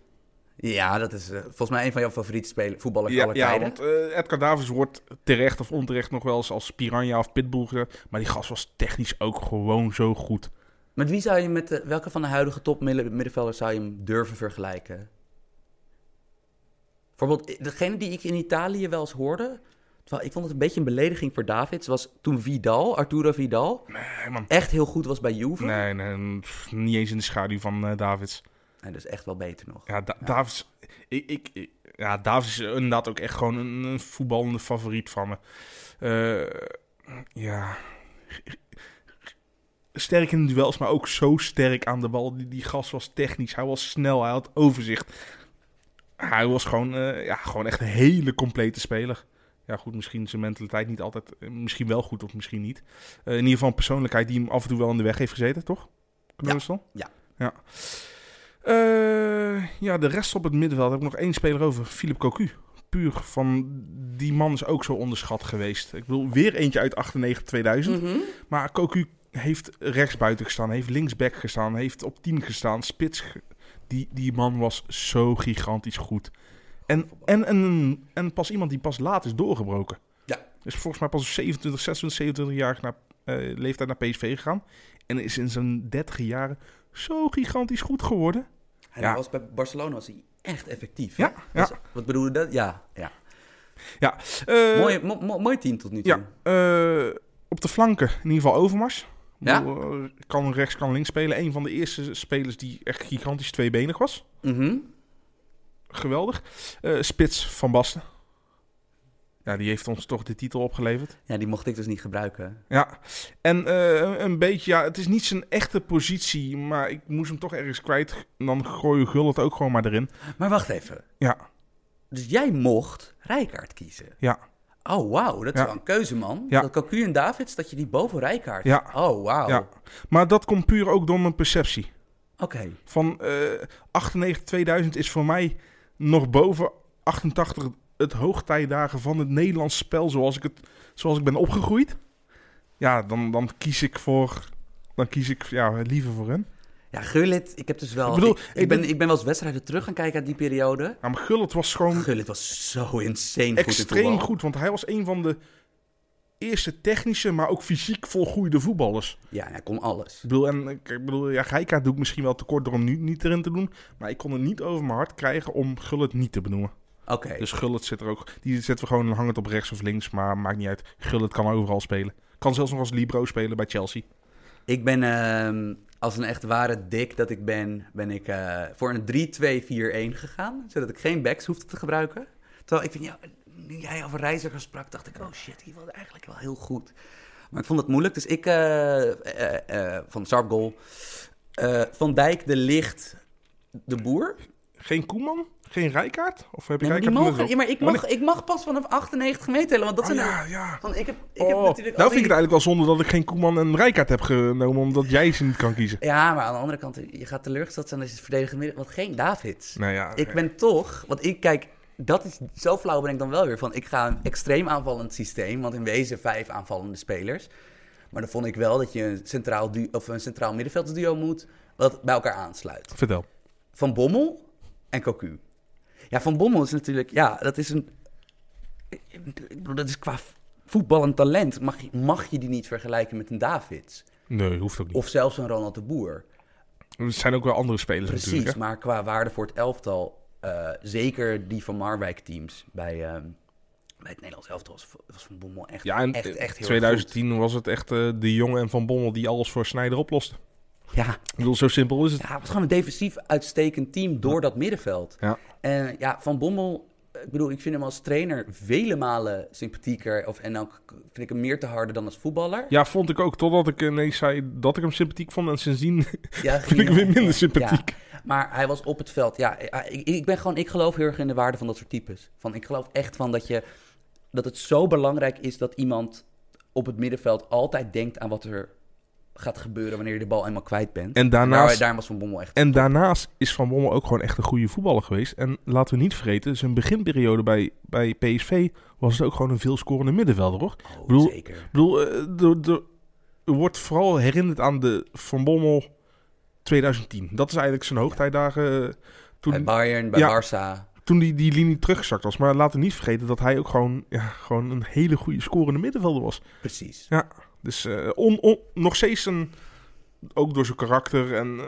Ja, dat is eh, volgens mij een van jouw favoriete spelers, voetballers Ja, aller ja tijden. want eh, Edgar Davids wordt terecht of onterecht nog wel eens als Piranha of Pitbull. Maar die gast was technisch ook gewoon zo goed. Met wie zou je met de, welke van de huidige topmiddenvelders zou je hem durven vergelijken? Bijvoorbeeld, degene die ik in Italië wel eens hoorde, terwijl ik vond het een beetje een belediging voor Davids, was toen Vidal, Arturo Vidal, Nee, man. echt heel goed was bij Juve. Nee, nee, pff, niet eens in de schaduw van eh, Davids. En dus echt wel beter nog. Ja, Da- Davids. Ik, ik, ik- ja, Davids is inderdaad ook echt gewoon een, een voetballende favoriet van me. Eh, ja. Sterk in de duels, maar ook zo sterk aan de bal. Die, die gast was technisch, hij was snel, hij had overzicht. Hij was gewoon, eh, ja, gewoon echt een hele complete speler. Ja, goed, misschien zijn mentaliteit niet altijd, eh, misschien wel goed of misschien niet. Eh, in ieder geval een persoonlijkheid die hem af en toe wel in de weg heeft gezeten, toch? We dat? ja. Ja. Eh, ja, de rest op het middenveld heb ik nog één speler over. Philip Cocu. Puur van die man is ook zo onderschat geweest. Ik bedoel, weer eentje uit 98, 2000. Mhm. Maar Cocu heeft rechtsbuiten gestaan, heeft linksback gestaan, heeft op 10 gestaan, spits. Die, die man was zo gigantisch goed. En, en, en, en pas iemand die pas laat is doorgebroken. Ja. Dus volgens mij pas op 27, 26, 27 jaar naar eh, leeftijd naar PSV gegaan. En is in zijn 30 jaren zo gigantisch goed geworden. En Ja. hij was bij Barcelona was hij echt effectief. Ja, ja. Was- wat bedoel je dat? Ja, ja. Eh, mooi, mo- mo- mooi team tot nu toe. Ja, eh, op de flanken in ieder geval Overmars. Ja? Kan rechts, kan links spelen. Een van de eerste spelers die echt gigantisch tweebenig was. Mhm. Geweldig. Eh, Spits van Basten. Ja, die heeft ons toch de titel opgeleverd. Ja, die mocht ik dus niet gebruiken. Ja, en eh, een beetje, ja, het is niet zijn echte positie, maar ik moest hem toch ergens kwijt. Dan gooi je Gul het ook gewoon maar erin. Maar wacht even. Ja, Dus jij mocht Rijkaard kiezen? ja, Oh, wauw. Dat is Ja. wel een keuze, man. Ja. Dat Cocu en Davids, dat je die boven Rijkaard... Ja. Oh, wauw. ja. Maar dat komt puur ook door mijn perceptie. Oké. Van eh 98, 2000 is voor mij nog boven 88 het hoogtijdagen van het Nederlands spel zoals ik, het, zoals ik ben opgegroeid. Ja, dan, dan kies ik voor, dan kies ik ja, liever voor hen. Ja, Gullit, ik heb dus wel... Ik bedoel, ik, ik ben, ik ben wel eens wedstrijden terug gaan kijken uit die periode. Ja, maar Gullit was gewoon Gullit was zo insane goed extreem goed, want hij was een van de eerste technische, maar ook fysiek volgroeide voetballers. Ja, hij kon alles. Ik bedoel, en ik bedoel, ja, Gijkaart doe ik misschien wel tekort door hem nu niet erin te doen, maar ik kon het niet over mijn hart krijgen om Gullit niet te benoemen. Oké. Dus Gullit zit er ook. Die zetten we gewoon hangend op rechts of links. Maar maakt niet uit. Gullit kan overal spelen. Kan zelfs nog als Libro spelen bij Chelsea. Ik ben ehm, als een echt ware dik dat ik ben, ben ik eh, voor een 3-2-4-1 gegaan. Zodat ik geen backs hoefde te gebruiken. Terwijl ik vind, ja, nu jij over reizigers sprak, dacht ik, oh shit, die was eigenlijk wel heel goed. Maar ik vond het moeilijk. Dus ik, eh, eh, eh, van Sarp goal, eh, Van Dijk, De Licht, De Boer. Geen Koeman? Geen Rijkaard? Of heb je Nee, maar, die Rijkaard mogen, net ja, maar ik, Oh, mag, ik mag pas vanaf 98 meter tellen, want dat Oh, zijn ja, ja. Van, ik heb, ik Oh, heb nou natuurlijk vind al ik het eigenlijk wel zonde dat ik geen Koeman en Rijkaard heb genomen. Omdat jij ze niet kan kiezen. Ja, maar aan de andere kant, je gaat teleurgesteld zijn als je het verdedigend midden... Want geen Davids. Nou ja, Ik ben toch, want ik kijk, dat is zo flauw ben ik dan wel weer van. Ik ga een extreem aanvallend systeem, want in wezen vijf aanvallende spelers. Maar dan vond ik wel dat je een centraal, du of een centraal middenveldsduo moet, wat bij elkaar aansluit. Vertel. Van Bommel en Cocu. Ja, Van Bommel is natuurlijk, ja, dat is een, ik bedoel, dat is qua voetballend talent. Mag je, mag je die niet vergelijken met een Davids? Nee, hoeft ook niet. Of zelfs een Ronald de Boer? Er zijn ook wel andere spelers Precies, natuurlijk. hè. maar qua waarde voor het elftal, eh, zeker die van Marwijk teams bij, ehm, bij het Nederlands elftal was, was Van Bommel echt, Ja, en echt, echt heel erg 2010 was het echt eh, de jongen en Van Bommel die alles voor Snijder oplosten. goed. Ja, Ik bedoel, zo simpel is het. ja, het was gewoon een defensief uitstekend team door dat middenveld. Ja. En ja, Van Bommel, ik bedoel, ik vind hem als trainer vele malen sympathieker. Of, en ook vind ik hem meer te harde dan als voetballer. Ja, vond ik ook. Totdat ik ineens zei dat ik hem sympathiek vond. En sindsdien Ja, vind ik hem weer minder sympathiek. Ja, maar hij was op het veld. Ja, ik, ik ben gewoon, ik geloof heel erg in de waarde van dat soort types. Van, ik geloof echt van dat, je, dat het zo belangrijk is dat iemand op het middenveld altijd denkt aan wat er gaat gebeuren wanneer je de bal eenmaal kwijt bent. En daarnaast- Daar, daar was Van Bommel echt. En daarnaast is Van Bommel ook gewoon echt een goede voetballer geweest. En laten we niet vergeten, zijn beginperiode bij, bij PSV was het ook gewoon een veel scorende middenvelder, hoor. Oh, bedoel- zeker. Ik bedoel, eh, er wordt vooral herinnerd aan de Van Bommel 2010. Dat is eigenlijk zijn hoogtijdagen. eh, Toen, Bij Bayern, bij Ja. Barça. toen die, die linie teruggezakt was. Maar laten we niet vergeten dat hij ook gewoon, ja, gewoon een hele goede scorende middenvelder was. Precies. Dus eh, on, on- nog steeds een, ook door zijn karakter en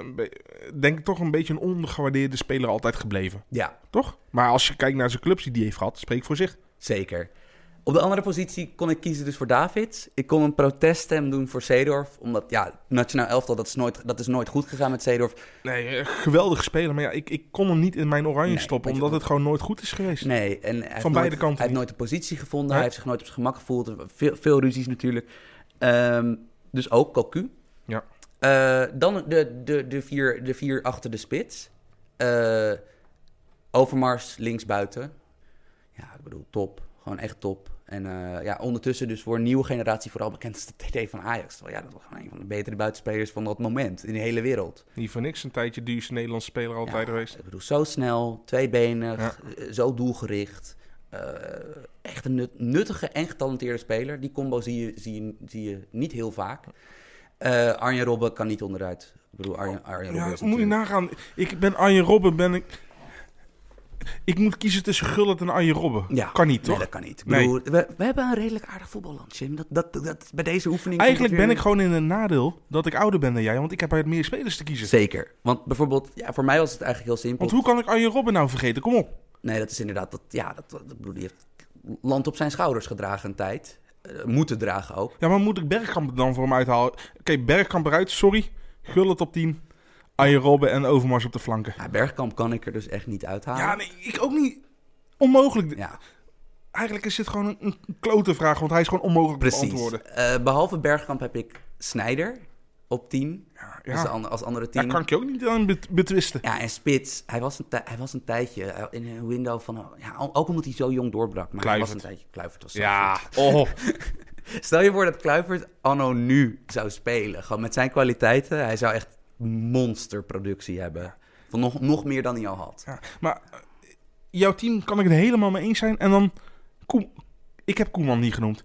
denk ik toch een beetje een ondergewaardeerde speler altijd gebleven. Ja, Toch? Maar als je kijkt naar zijn clubs die hij heeft gehad, spreekt voor zich. zeker. Op de andere positie kon ik kiezen dus voor Davids. Ik kon een proteststem doen voor Seedorf. Omdat, ja, nationaal elftal, dat is nooit, dat is nooit goed gegaan met Seedorf. Nee, eh, geweldig speler. Maar ja, ik, ik kon hem niet in mijn oranje Nee, stoppen, omdat het gewoon nooit goed is geweest. Nee, en hij heeft Van beide nooit, kanten Hij heeft nooit een positie gevonden. Hij heeft zich nooit op zijn gemak gevoeld. Veel, veel ruzies natuurlijk. Ehm, dus ook Cocu. Ja. Eh, dan de, de, de, vier, de vier achter de spits. Eh, Overmars linksbuiten. Ja, ik bedoel, top. Gewoon echt top. En eh, ja, ondertussen dus voor een nieuwe generatie vooral bekend als de TD van Ajax. Terwijl ja, dat was gewoon een van de betere buitenspelers van dat moment in de hele wereld. Niet voor niks een tijdje duurste Nederlandse speler altijd Ja, geweest. Ik bedoel, zo snel, tweebenig, Ja. eh, zo doelgericht. Eh, echt een nut- nuttige en getalenteerde speler. Die combo zie je, zie je, zie je niet heel vaak. Arjen Robben kan niet onderuit. Ik bedoel, Arjen, Arjen Robben Ja, is moet je nagaan. Ik ben Arjen Robben, ben ik... ik moet kiezen tussen Gullit en Arjen Robben. Ja. Kan niet, Nee, toch? dat kan niet. Ik Nee. we, we hebben een redelijk aardig voetballand, Jim. Dat, dat, dat, bij deze oefening... Eigenlijk ben ik gewoon in een nadeel dat ik ouder ben dan jij, want ik heb uit meer spelers te kiezen. Zeker. Want bijvoorbeeld, ja, voor mij was het eigenlijk heel simpel. Want hoe kan ik Arjen Robben nou vergeten? Kom op. Nee, dat is inderdaad... Dat, ja, dat, bedoel, die heeft land op zijn schouders gedragen een tijd. Eh, moeten dragen ook. Ja, maar moet ik Bergkamp er dan voor hem uithalen? Oké, Bergkamp eruit, sorry. Gullit op 10. Arjen Robben en Overmars op de flanken. Ja, Bergkamp kan ik er dus echt niet uithalen. Ja, nee, ik ook niet. Onmogelijk. Ja, Eigenlijk is dit gewoon een, een klote vraag, want hij is gewoon onmogelijk te precies. beantwoorden. Eh, behalve Bergkamp heb ik Snijder op 10. Ja, Dus de als andere Daar 10. kan ik je ook niet aan bet- betwisten. Ja, en Spits, hij was een, hij was een tijdje eh, in een window van... Ja, ook omdat hij zo jong doorbrak. Maar hij was Kluivert. een tijdje... Kluivert was Ja, oh. Stel je voor dat Kluivert anno nu zou spelen. Gewoon met zijn kwaliteiten. Hij zou echt monsterproductie hebben. Van nog, nog meer dan hij al had. Ja, maar eh, jouw team kan ik het helemaal mee eens zijn. En dan, Koem, ik heb Koeman niet genoemd.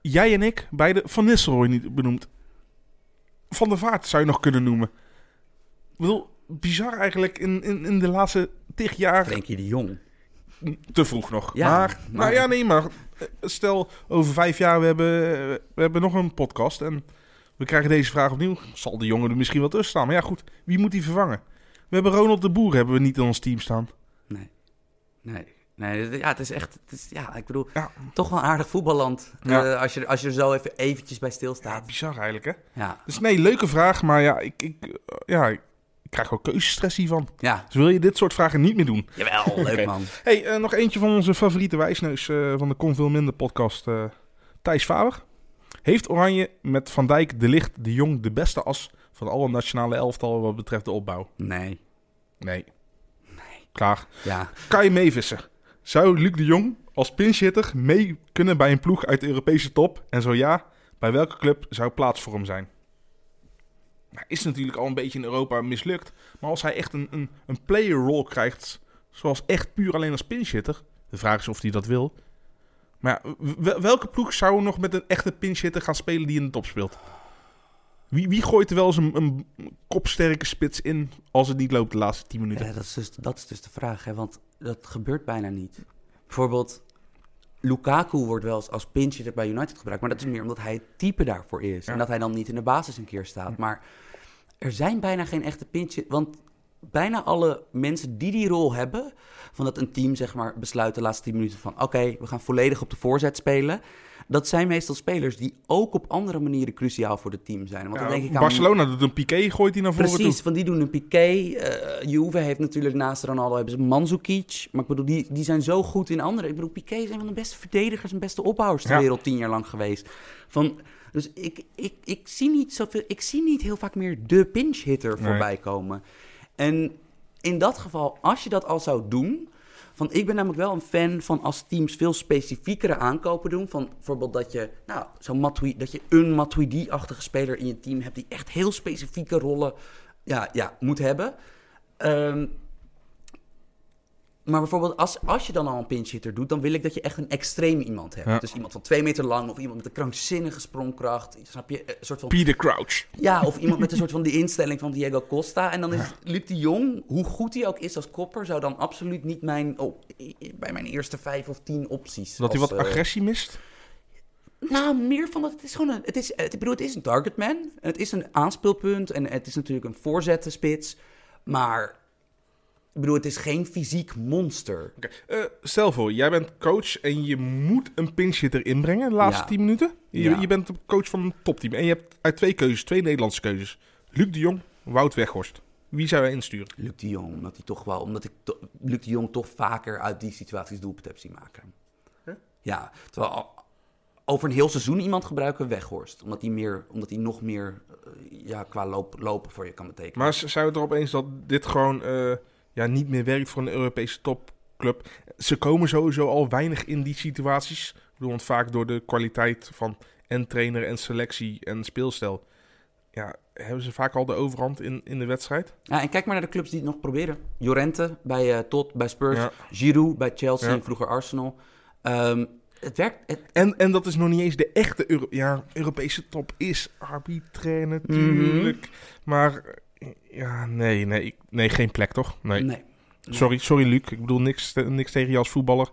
Jij en ik, beide Van Nistelrooy niet benoemd. Van der Vaart zou je nog kunnen noemen. Ik bedoel, bizar eigenlijk in, in, in de laatste tig jaar. Frenkie de Jong. Te vroeg nog. Ja, maar, maar- maar ja, nee, maar eh, stel over vijf jaar, we hebben, we hebben nog een podcast en we krijgen deze vraag opnieuw. Zal de jongen er misschien wel tussen staan? Maar ja, goed, wie moet die vervangen? We hebben Ronald de Boer hebben we niet in ons team staan. Nee. Nee. Nee, ja, het is echt... Het is, ja, ik bedoel, Ja. toch wel een aardig voetballand. Ja. Eh, als, je, als je er zo even eventjes bij Ja, stilstaat. bizar eigenlijk, hè? Ja. Dus nee, leuke vraag, maar ja, ik, ik, eh, ja, ik, krijg ook keuzestress hiervan. Ja. Dus wil je dit soort vragen niet meer doen? Jawel, leuk man. hey, eh, nog eentje van onze favoriete wijsneus van de Kon Veel Minder podcast, Thijs Faber. Heeft Oranje met Van Dijk, De Licht, De Jong de beste as van alle nationale elftallen wat betreft de opbouw? Nee. Nee. Klaar. Ja. Kai Meevissen. Zou Luc de Jong als pinchhitter mee kunnen bij een ploeg uit de Europese top? En zo ja, bij welke club zou plaats voor hem zijn? Nou, is natuurlijk al een beetje in Europa mislukt. Maar als hij echt een, een, een player role krijgt, zoals echt puur alleen als pinchhitter. De vraag is of hij dat wil. Maar ja, welke ploeg zou nog met een echte pinchhitter gaan spelen die in de top speelt? Wie, wie gooit er wel eens een, een kopsterke spits in als het niet loopt de laatste 10 minuten? Ja, dat, is dus, dat is dus de vraag, hè? want dat gebeurt bijna niet. Bijvoorbeeld, Lukaku wordt wel eens als pinch bij United gebruikt, maar dat is meer omdat hij het type daarvoor is. Ja. En dat hij dan niet in de basis een keer staat. Maar er zijn bijna geen echte pinch want bijna alle mensen die die rol hebben, van dat een team zeg maar besluit de laatste 10 minuten van oké, we gaan volledig op de voorzet spelen. Dat zijn meestal spelers die ook op andere manieren cruciaal voor het team zijn. Want dan denk ik aan Barcelona doet een piqué, gooit hij naar voren Precies, toe. van die doen een Piqué. eh Juve heeft natuurlijk naast Ronaldo hebben ze Mandzukic. Maar ik bedoel, die, die zijn zo goed in andere. Ik bedoel, Piqué is een van de beste verdedigers en beste opbouwers ter Ja. wereld tien jaar lang geweest. Van, dus ik, ik, ik, zie niet zoveel, ik zie niet heel vaak meer de pinch hitter Nee. voorbij komen. En in dat geval, als je dat al zou doen... Van, ik ben namelijk wel een fan van als teams veel specifiekere aankopen doen. Van bijvoorbeeld dat je, nou, zo'n Matuidi, dat je een Matuidi-achtige speler in je team hebt die echt heel specifieke rollen ja, ja, moet hebben. Ehm, maar bijvoorbeeld, als, als je dan al een pinch hitter doet, dan wil ik dat je echt een extreem iemand hebt. Ja. Dus iemand van twee meter lang of iemand met een krankzinnige sprongkracht. Snap je? Een soort van Peter Crouch. ja, of iemand met een soort van die instelling van Diego Costa. En dan is Luc de Jong, hoe goed hij ook is als kopper, zou dan absoluut niet mijn, oh, bij mijn eerste vijf of tien opties. Dat hij wat eh, agressie mist. nou, meer van dat het is gewoon een, het is, ik bedoel, het is een targetman. Het is een aanspeelpunt en het is natuurlijk een voorzettenspits. Maar, ik bedoel, het is geen fysiek monster. Eh, stel voor, jij bent coach en je moet een pinchhitter inbrengen de laatste Ja. 10 minuten. Je, Ja. je bent de coach van een topteam en je hebt uit twee keuzes, twee Nederlandse keuzes. Luc de Jong, Wout Weghorst. Wie zou jij insturen? Luc de Jong, omdat hij toch wel, omdat ik to- Luc de Jong toch vaker uit die situaties doelpunt heb zien maken. Ja? Ja, terwijl over een heel seizoen iemand gebruiken Weghorst. Omdat hij, meer, omdat hij nog meer eh, ja, qua loop, lopen voor je kan betekenen. Maar zou het erop eens dat dit gewoon eh, ja, niet meer werkt voor een Europese topclub? Ze komen sowieso al weinig in die situaties. Ik bedoel, want vaak door de kwaliteit van en trainer en selectie en speelstijl... Ja, hebben ze vaak al de overhand in, in de wedstrijd. Ja, en kijk maar naar de clubs die het nog proberen. Jorente bij eh Tot, bij Spurs. Ja. Giroud bij Chelsea Ja. en vroeger Arsenal. Ehm, het werkt. Het, En, en dat is nog niet eens de echte Euro ja, Europese top is arbitrair natuurlijk. Maar eh, ja, nee, nee, ik- nee, geen plek toch? Nee. nee. Sorry, sorry Luc. Ik bedoel niks, niks tegen je als voetballer.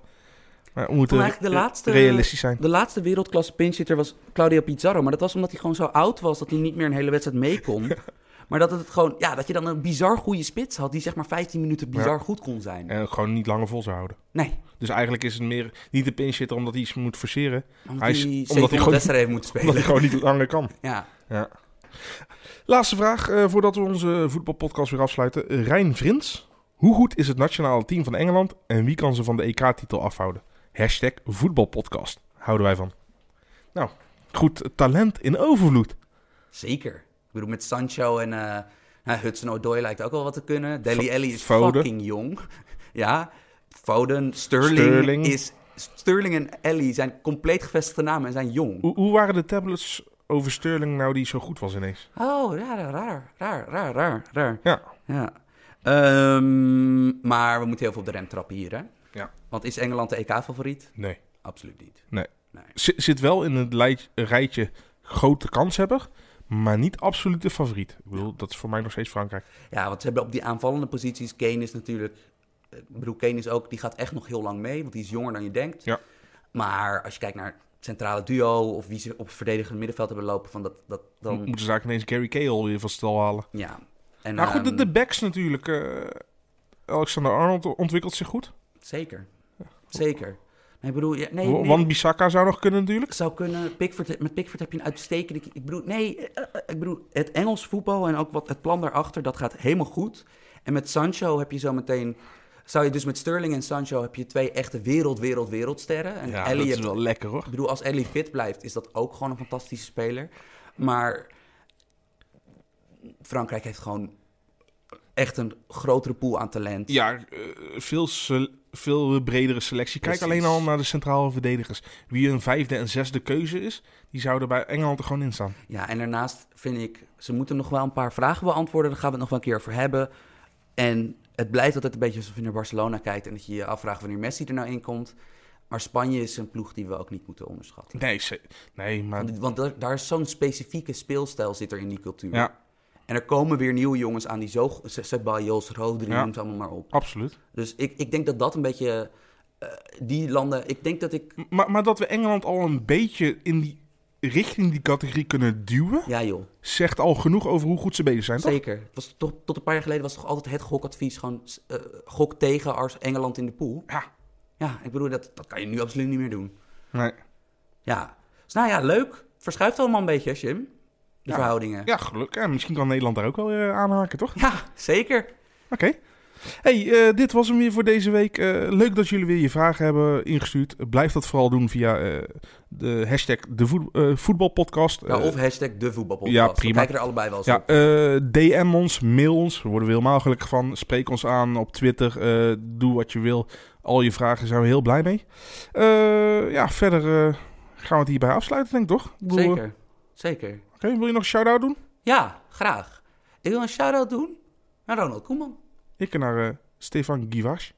Maar we moeten eigenlijk de laatste- realistisch zijn. De laatste wereldklasse pinchitter was Claudio Pizarro. Maar dat was omdat hij gewoon zo oud was dat hij niet meer een hele wedstrijd mee kon. maar dat het gewoon, ja, dat je dan een bizar goede spits had die zeg maar 15 minuten bizar Ja. goed kon zijn. En gewoon niet langer vol zou houden. Nee, Dus eigenlijk is het meer niet de pinch hitter omdat hij iets moet forceren. omdat Hij is- omdat 700 hij gewoon- wedstrijden heeft moeten Omdat hij spelen. gewoon niet langer kan. Ja. Ja. Laatste vraag eh, voordat we onze voetbalpodcast weer afsluiten. Rijn Vrins. Hoe goed is het nationale team van Engeland en wie kan ze van de EK-titel afhouden? Hashtag voetbalpodcast. Houden wij van. Nou, goed talent in overvloed. Zeker. Ik bedoel, met Sancho en nou, Hudson lijkt ook wel wat te kunnen. Deli Fo- Alli is Foden. fucking jong. ja, Foden, Sterling, Sterling. is... Sterling en Ellie zijn compleet gevestigde namen en zijn jong. Hoe, hoe waren de tablets over Sterling nou die zo goed was ineens? Oh, ja, raar, raar, raar, raar, raar. Ja. Ja. Ehm, maar we moeten heel veel op de rem trappen hier, hè? Ja. Want is Engeland de EK-favoriet? Nee. Absoluut niet. Nee. Nee. Zit wel in het rijtje grote kanshebber, maar niet absolute favoriet. Ik bedoel, dat is voor mij nog steeds Frankrijk. Ja, want ze hebben op die aanvallende posities... Kane is natuurlijk... Ik bedoel, Kane is ook... Die gaat echt nog heel lang mee, want die is jonger dan je denkt. Ja. Maar als je kijkt naar centrale duo... of wie ze op het verdedigende middenveld hebben lopen... Van dat, dat, dan... Moeten ze eigenlijk ineens Gary Cahill weer van stal halen. Ja. En, Nou goed, de, ehm, de backs natuurlijk. eh, Alexander Arnold ontwikkelt zich goed. Zeker. Zeker. Nee, ik bedoel... Ja, nee, nee. Want Bissaka zou nog kunnen natuurlijk. zou kunnen. Pickford, met Pickford heb je een uitstekende. Ik bedoel, nee, eh, eh, ik bedoel, het Engels voetbal en ook wat het plan daarachter, dat gaat helemaal goed. En met Sancho heb je zo meteen. Zou je dus met Sterling en Sancho heb je twee echte wereld, wereld, wereldsterren. En Ja, Ellie dat is hebt- wel lekker hoor. Ik bedoel, als Ellie fit blijft, is dat ook gewoon een fantastische speler. Maar Frankrijk heeft gewoon echt een grotere pool aan talent. Ja, eh, veel, veel bredere selectie. Kijk Precies. alleen al naar de centrale verdedigers. Wie een vijfde en zesde keuze is, die zouden bij Engeland er gewoon in staan. Ja, en daarnaast vind ik, ze moeten nog wel een paar vragen beantwoorden. Daar gaan we het nog wel een keer over hebben. En het blijft altijd een beetje alsof je naar Barcelona kijkt en dat je je afvraagt wanneer Messi er nou in komt. Maar Spanje is een ploeg die we ook niet moeten onderschatten. Nee, nee maar Want, want daar, daar is zo'n specifieke speelstijl zit er in die cultuur. ja, En er komen weer nieuwe jongens aan die zo... Ceballos, Rodri, Ja. noem ze allemaal maar op. absoluut. Dus ik, ik denk dat dat een beetje... eh, die landen... Ik denk dat ik... Maar, maar dat we Engeland al een beetje in die richting die categorie kunnen duwen, Ja joh, zegt al genoeg over hoe goed ze bezig zijn, toch? zeker. Was toch, tot een paar jaar geleden was toch altijd het gokadvies... gewoon eh, gok tegen Ars Engeland in de pool. Ja, Ja, ik bedoel, dat, dat kan je nu absoluut niet meer doen. nee. Ja, dus nou ja, leuk. Verschuift allemaal een beetje, Jim. De Ja. verhoudingen. Ja, gelukkig. En misschien kan Nederland daar ook wel weer aanhaken, toch? Ja, zeker. Oké. Hey, eh, dit was hem weer voor deze week. Eh, leuk dat jullie weer je vragen hebben ingestuurd. Blijf dat vooral doen via eh, de hashtag de voet- voetbalpodcast. Ja, of hashtag de voetbalpodcast. ja, We prima. kijken er allebei wel eens ja, DM ons, mail ons. We worden we helemaal gelukkig van. Spreek ons aan op Twitter. doe wat je wil. Al je vragen zijn we heel blij mee. Ja, verder gaan we het hierbij afsluiten, denk ik toch? Bedoel, Zeker. Zeker. Oké, wil je nog een shout-out doen? Ja, graag. Ik wil een shout-out doen naar Ronald Koeman. Ik naar eh, Stefan Givash.